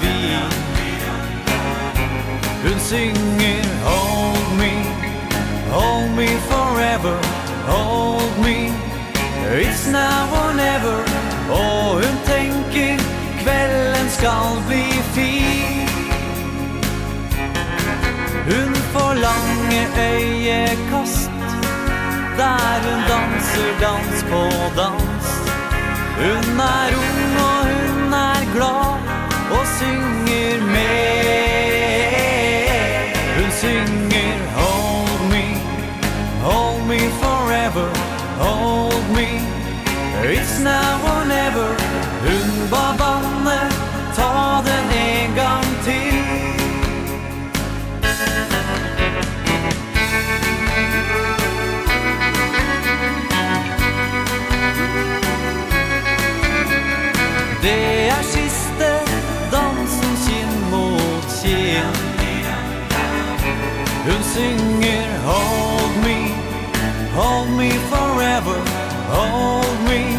vi. Hun synger Hold me, hold me forever Hold me, it's now or never. Og hun tänker kvällen skall bli fin. Hun får lange øyekost Der hun danser dans på dans. Hun er ung og hun er glad och synger med. Hon synger Hold me, hold me forever Hold me, it's now or never. Hun var vanne, ta den en gang til. Det er sin Hun synger Hold me, hold me forever Hold me,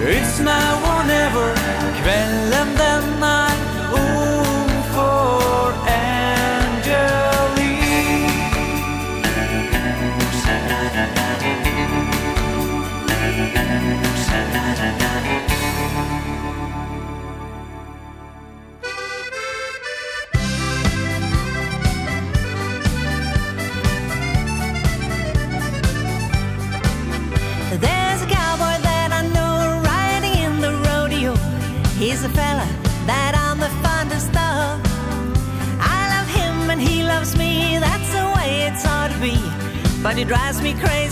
it's now or never Kvällen denna be But it drives me crazy.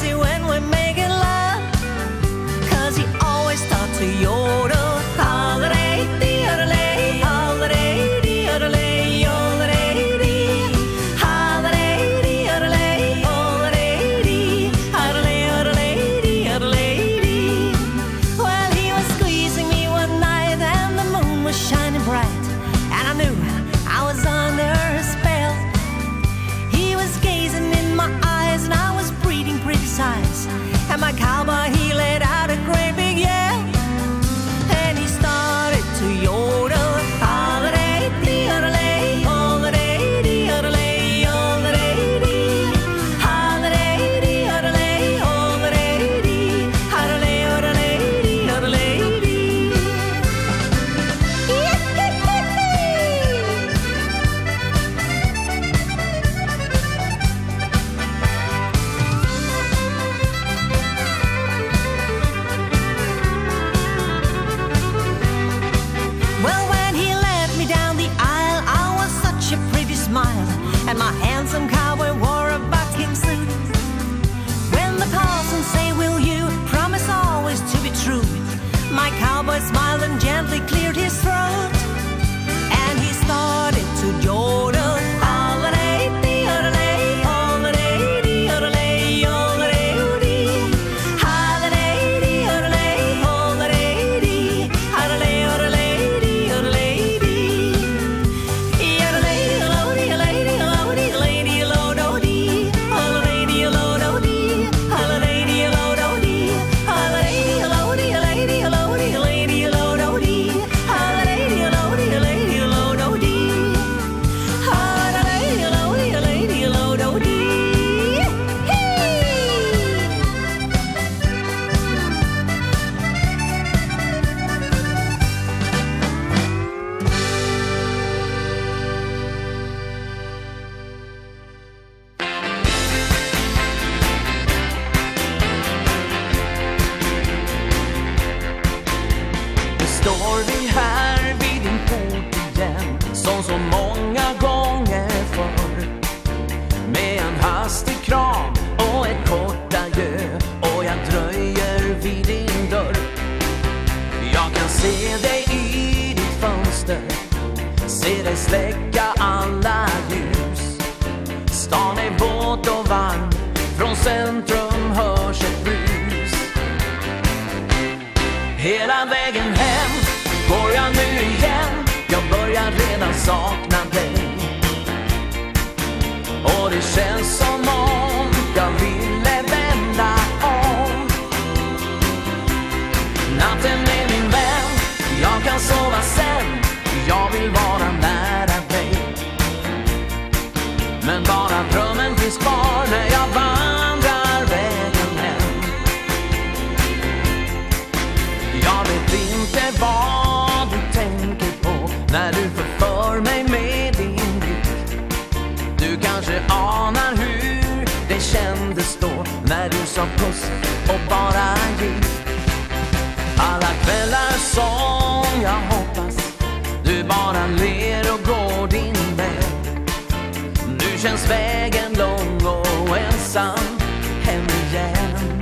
känns vägen lång och ensam hem igen.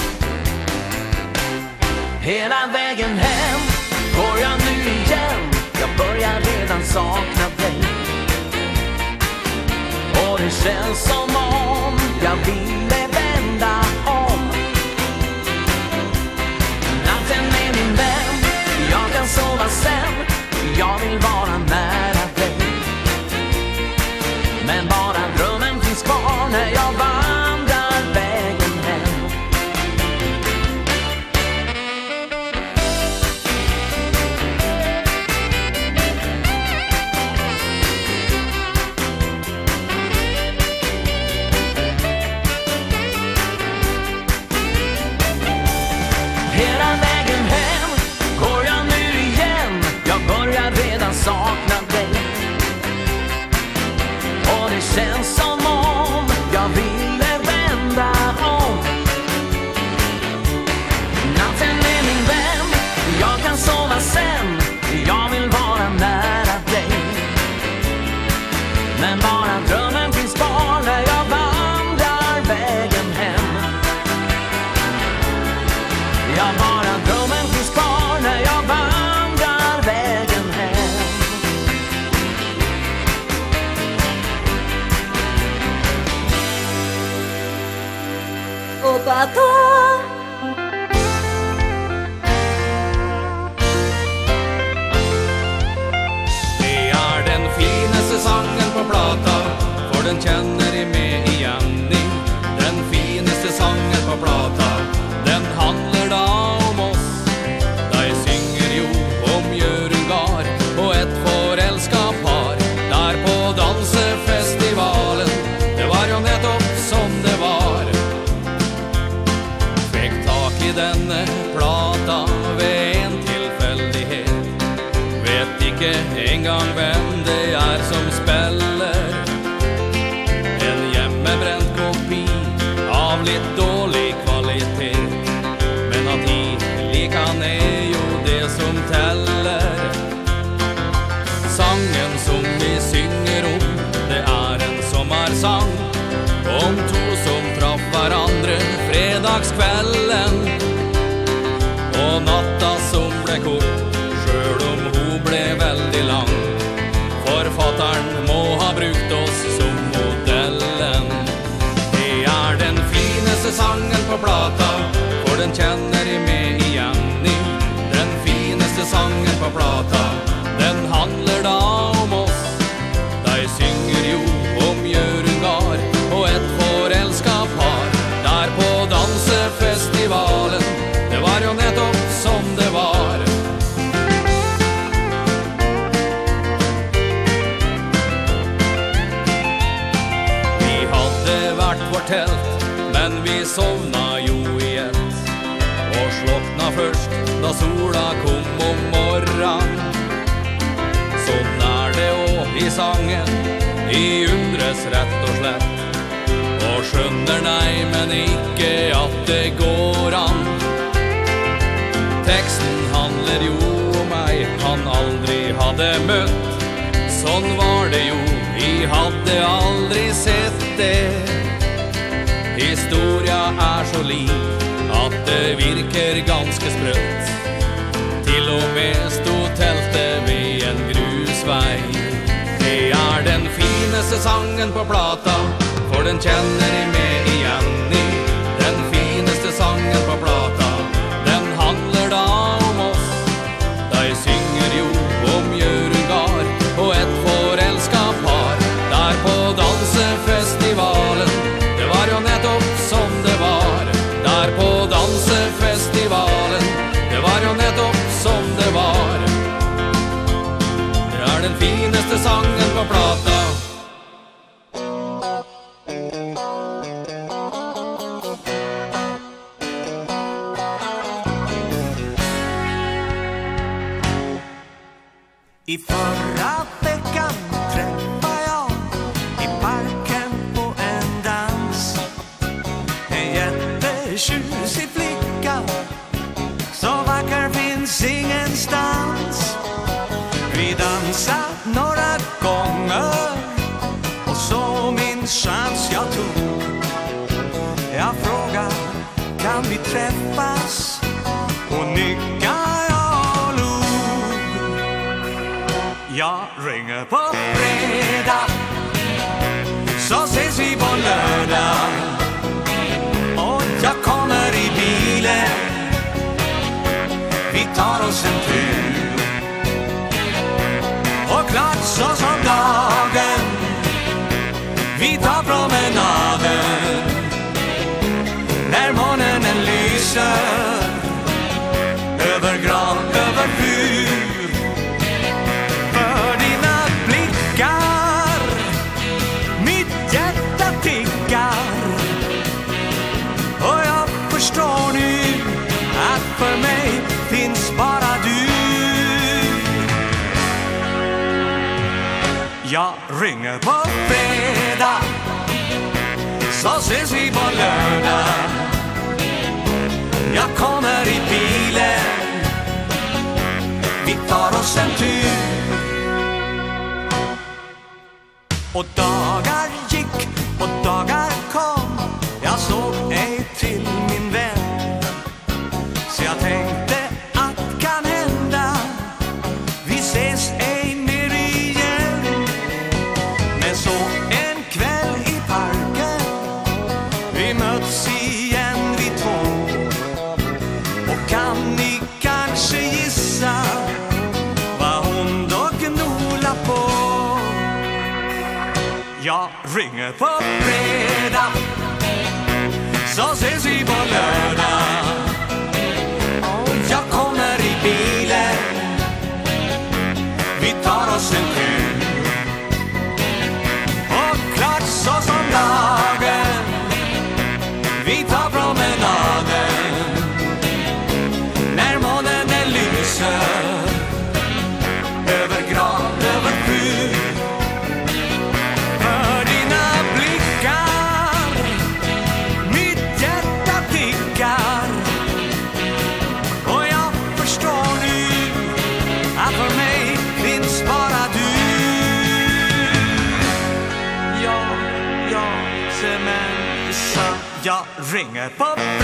Hela vägen hem går jag nu igen. Jag börjar redan sakna dig. Och det känns som om jag ville vända om. Natten är min vän, jag kan sova sen. Jag vill vara nära fredagskvällen Och natta som blev kort Sjøl om ho ble veldig lang Forfatteren må ha brukt oss som modellen. Det är den finaste sangen på plata For den kjenner i mig igjen i Den finaste sangen på plata. somna jo i ett. Och slockna först då sola kom om morran. Sånn er det og i sangen I undres rett og slett Og skjønner nei, men ikke at det går an. Teksten handler jo om ei han aldri hadde møtt Sånn var det jo, vi hadde aldri sett det. Historien så liv At det virker ganske sprøtt. Til og med stod teltet ved en grusvei. Det er den fineste sangen på plata For den kjenner i med sang När månen lyser Över gran, över fyr. För dina blickar Mitt hjärta tickar. Och jag förstår nu Att för mig finns bara du. Jag ringer på fredag Så ses vi på lördag. Jag kommer i bilen. Vi tar oss en tur. Och dagar gick och dagar step pop.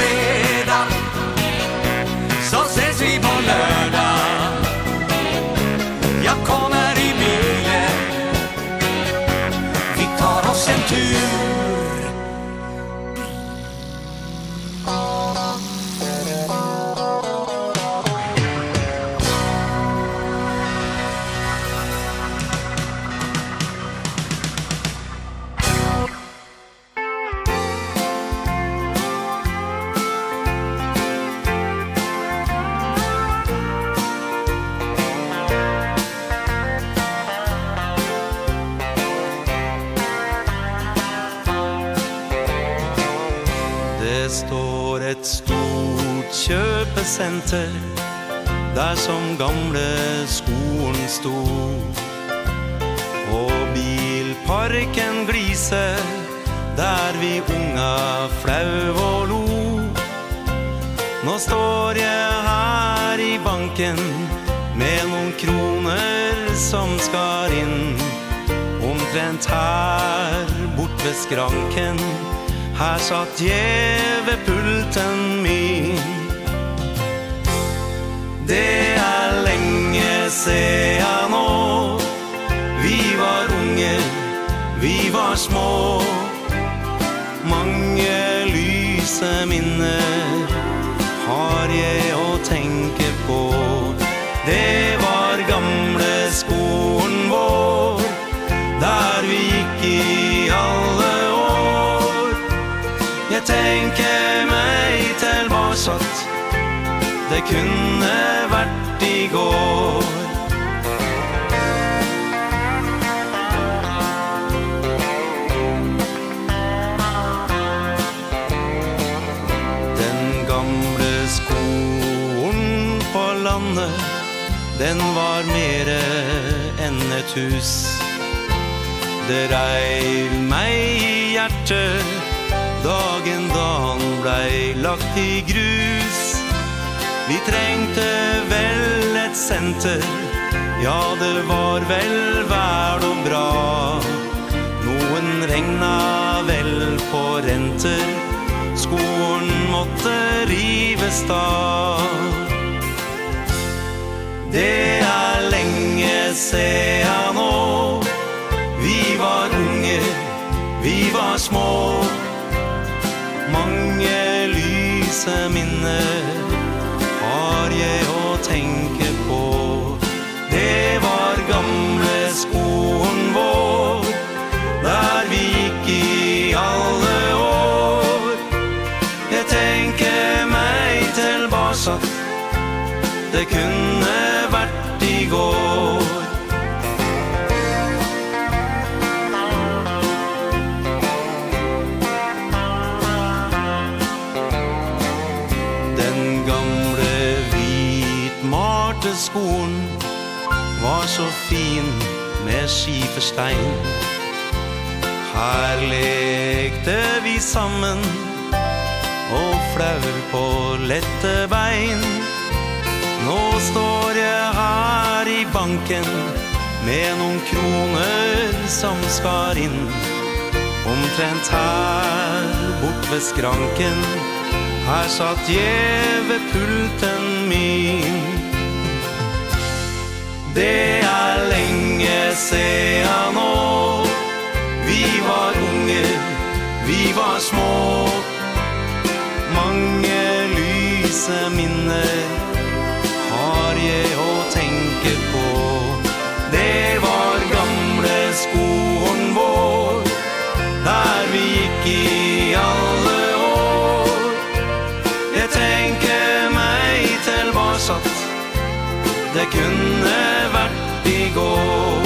senter Der som gamle skoen stod Og bilparken gliser Der vi unga flau og lo. Nå står jeg her i banken Med noen kroner som skar inn. Omtrent her bort ved skranken Her satt jeve pulten min. Det er lenge siden nå. Vi var unge, vi var små. Mange lyse minner Har jeg å tenke på. Det var kunne vært i går. Den gamle skolen på landet Den var mere enn et hus. Det reiv meg i hjertet Dagen da han blei lagt i grus. Vi trengte vel et senter Ja, det var vel vær og bra. Noen regna vel på renter Skolen måtte rives da Det er lenge siden nå Vi var unge, vi var små. Mange lyse minner jeg å tenke på. Det var gamle skoen vår Der vi gikk i alle år. Jeg tenker meg tilbake. Det kunne skifestein Her lekte vi sammen Og flaur på lette vein Nå står jeg her i banken Med noen kroner som skar inn. Omtrent her bort ved skranken Her satt jeg ved pulten min. Det er lenge se han nå. Vi var unge, vi var små. Mange lyse minner har jeg å tenke på. Det var gamle skoen vår Der vi gikk i alle år. Jeg tenker meg til var satt. Det kunne vært i går.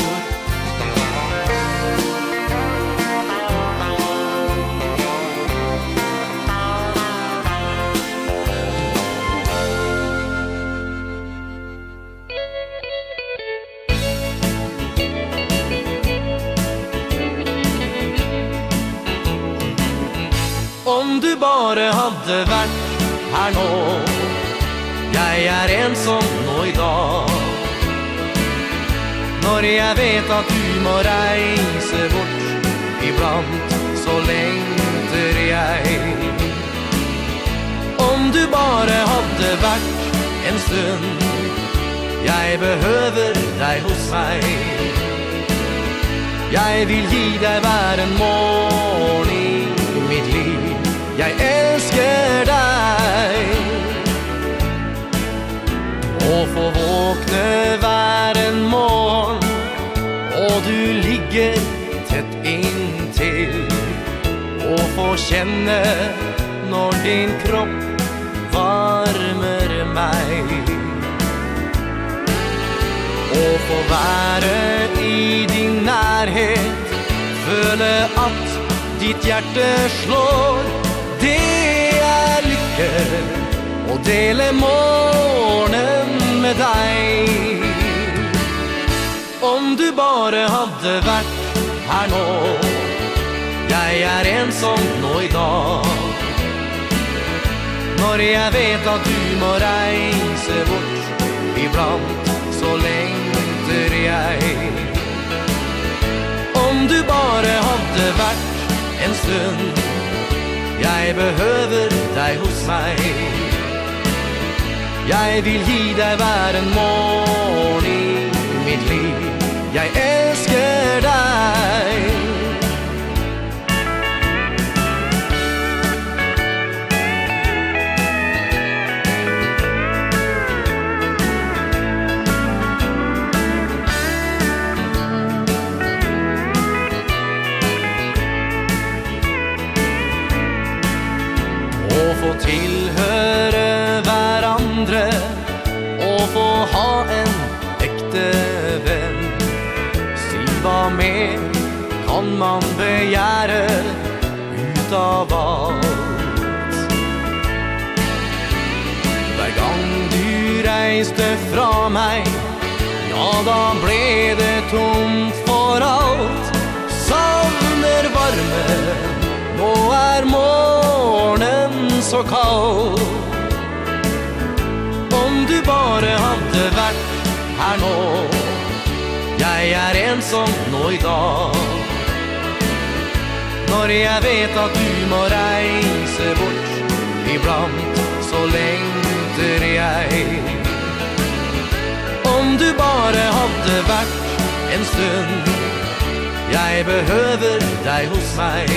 bare hadde vært her nå. Jeg er ensom nå i dag. Når jeg vet at du må reise bort Iblant så lengter jeg. Om du bare hadde vært en stund Jeg behøver deg hos meg. Jeg vil gi deg hver en morgen Jeg elsker deg. Og få våkne hver en morgen Og du ligger tett inntil. Og få kjenne når din kropp varmer meg. Og få være i din nærhet Føle at ditt hjerte slår det er lykke Å dele morgenen med deg. Om du bare hadde vært her nå. Jeg er ensom nå i dag. Når jeg vet at du må reise bort Iblant så lengter jeg. Om du bare hadde vært en stund Jeg behøver deg hos meg. Jeg vil gi deg hver en morgen i mitt liv. Jeg elsker deg. man begärer utav alt Hver gang du reiste fra meg Ja, da ble det tomt for alt Savner varme Nå er morgenen så kald Om du bare hadde vært her nå Jeg er ensom nå i dag Når jeg vet at du må reise bort Iblant så lengter jeg. Om du bare hadde vært en stund Jeg behøver deg hos meg.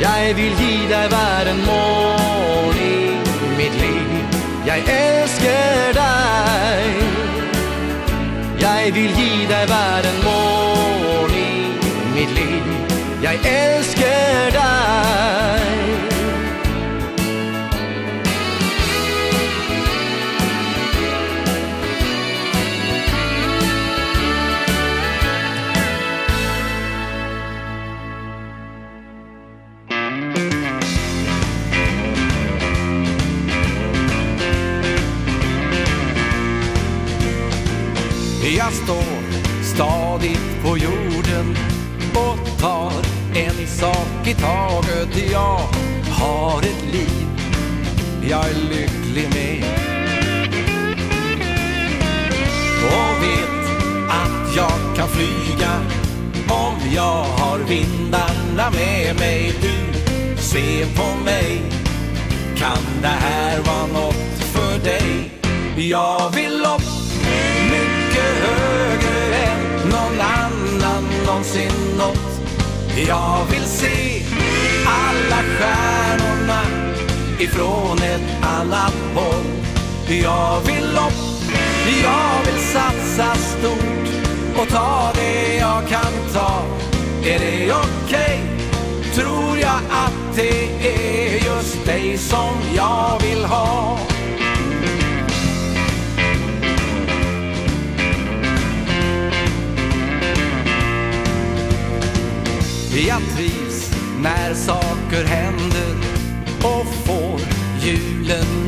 Jeg vil gi deg hver en morgen i mitt liv. Jeg elsker deg. Jeg vil gi deg hver en morgen mitt liv. Jag älskar dig Jag står stadigt på jord sak i taget Jag har ett liv jag är lycklig med. Och vet att jag kan flyga Om jag har vindarna med mig Du se på mig Kan det här vara något för dig Jag vill upp mycket högre än någon annan någonsin. Nått Jag vill se alla stjärnorna ifrån ett annat håll. Jag vill loppa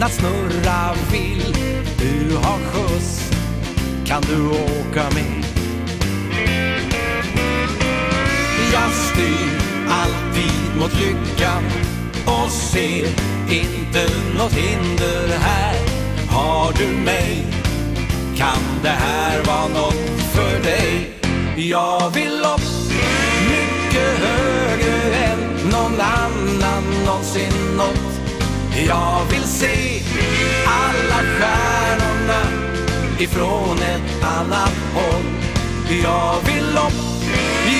men att snurra vill. Du har skjuts, kan du åka med? Jag styr alltid mot lyckan Och ser inte något hinder här. Har du mig, kan det här vara något för dig? Jag vill upp, mycket högre än någon annan någonsin nått. Jag vill se alla stjärnorna ifrån ett annat håll Jag vill upp,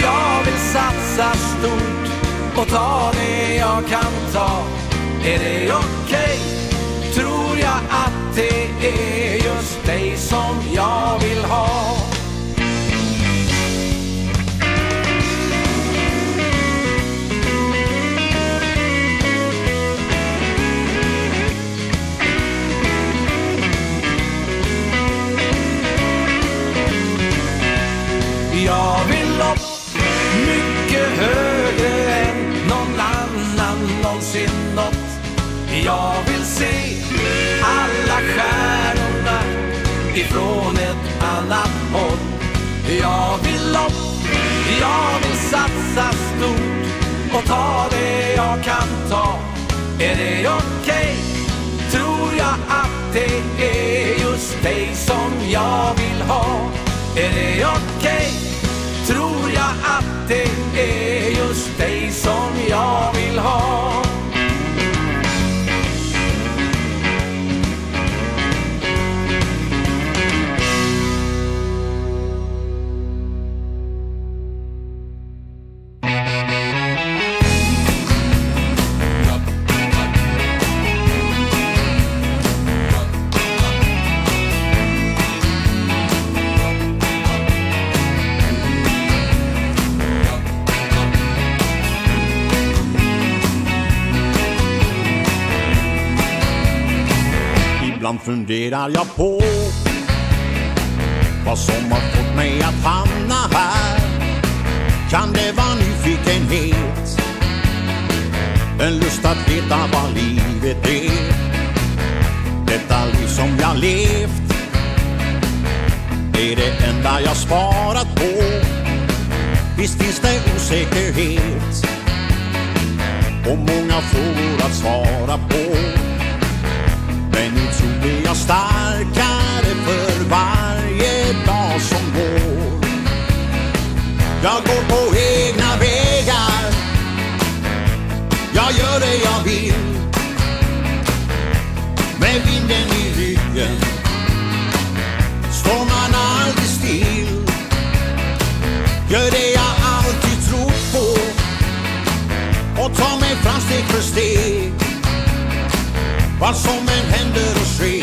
jag vill satsa stort och ta det jag kan ta Är det okej? Okay? Tror jag att det är just dig som jag vill ha jag vill upp Mycket högre än någon annan någonsin nått Jag vill se alla stjärnorna ifrån ett annat håll Jag vill upp, jag vill satsa stort och ta det jag kan ta Är det okej? Okay? Tror jag att det är just dig som jag vill ha Är det okej? Okay? tror jag att det är just dig som jag vill ha. funderar jag på Vad som har fått mig att hamna här. Kan det vara nyfikenhet? En lust att veta vad livet är. Detta liv som jag levt Är det enda jag svarat på. Visst finns det osäkerhet Och många frågor att svara på. Men nu tror vi jag starkare för varje dag som går. Jag går på egna vägar. Jag gör det jag vill. Med vinden i ryggen Står man aldrig still. Gör det jag alltid tror på. Och tar mig fram steg för steg. Vad som än händer och sker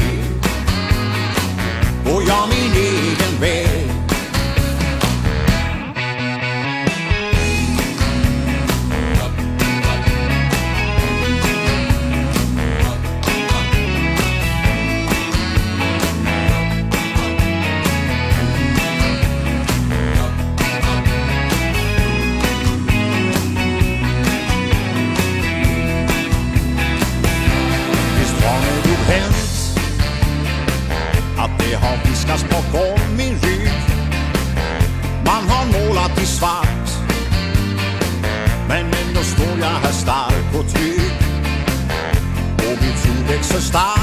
så stark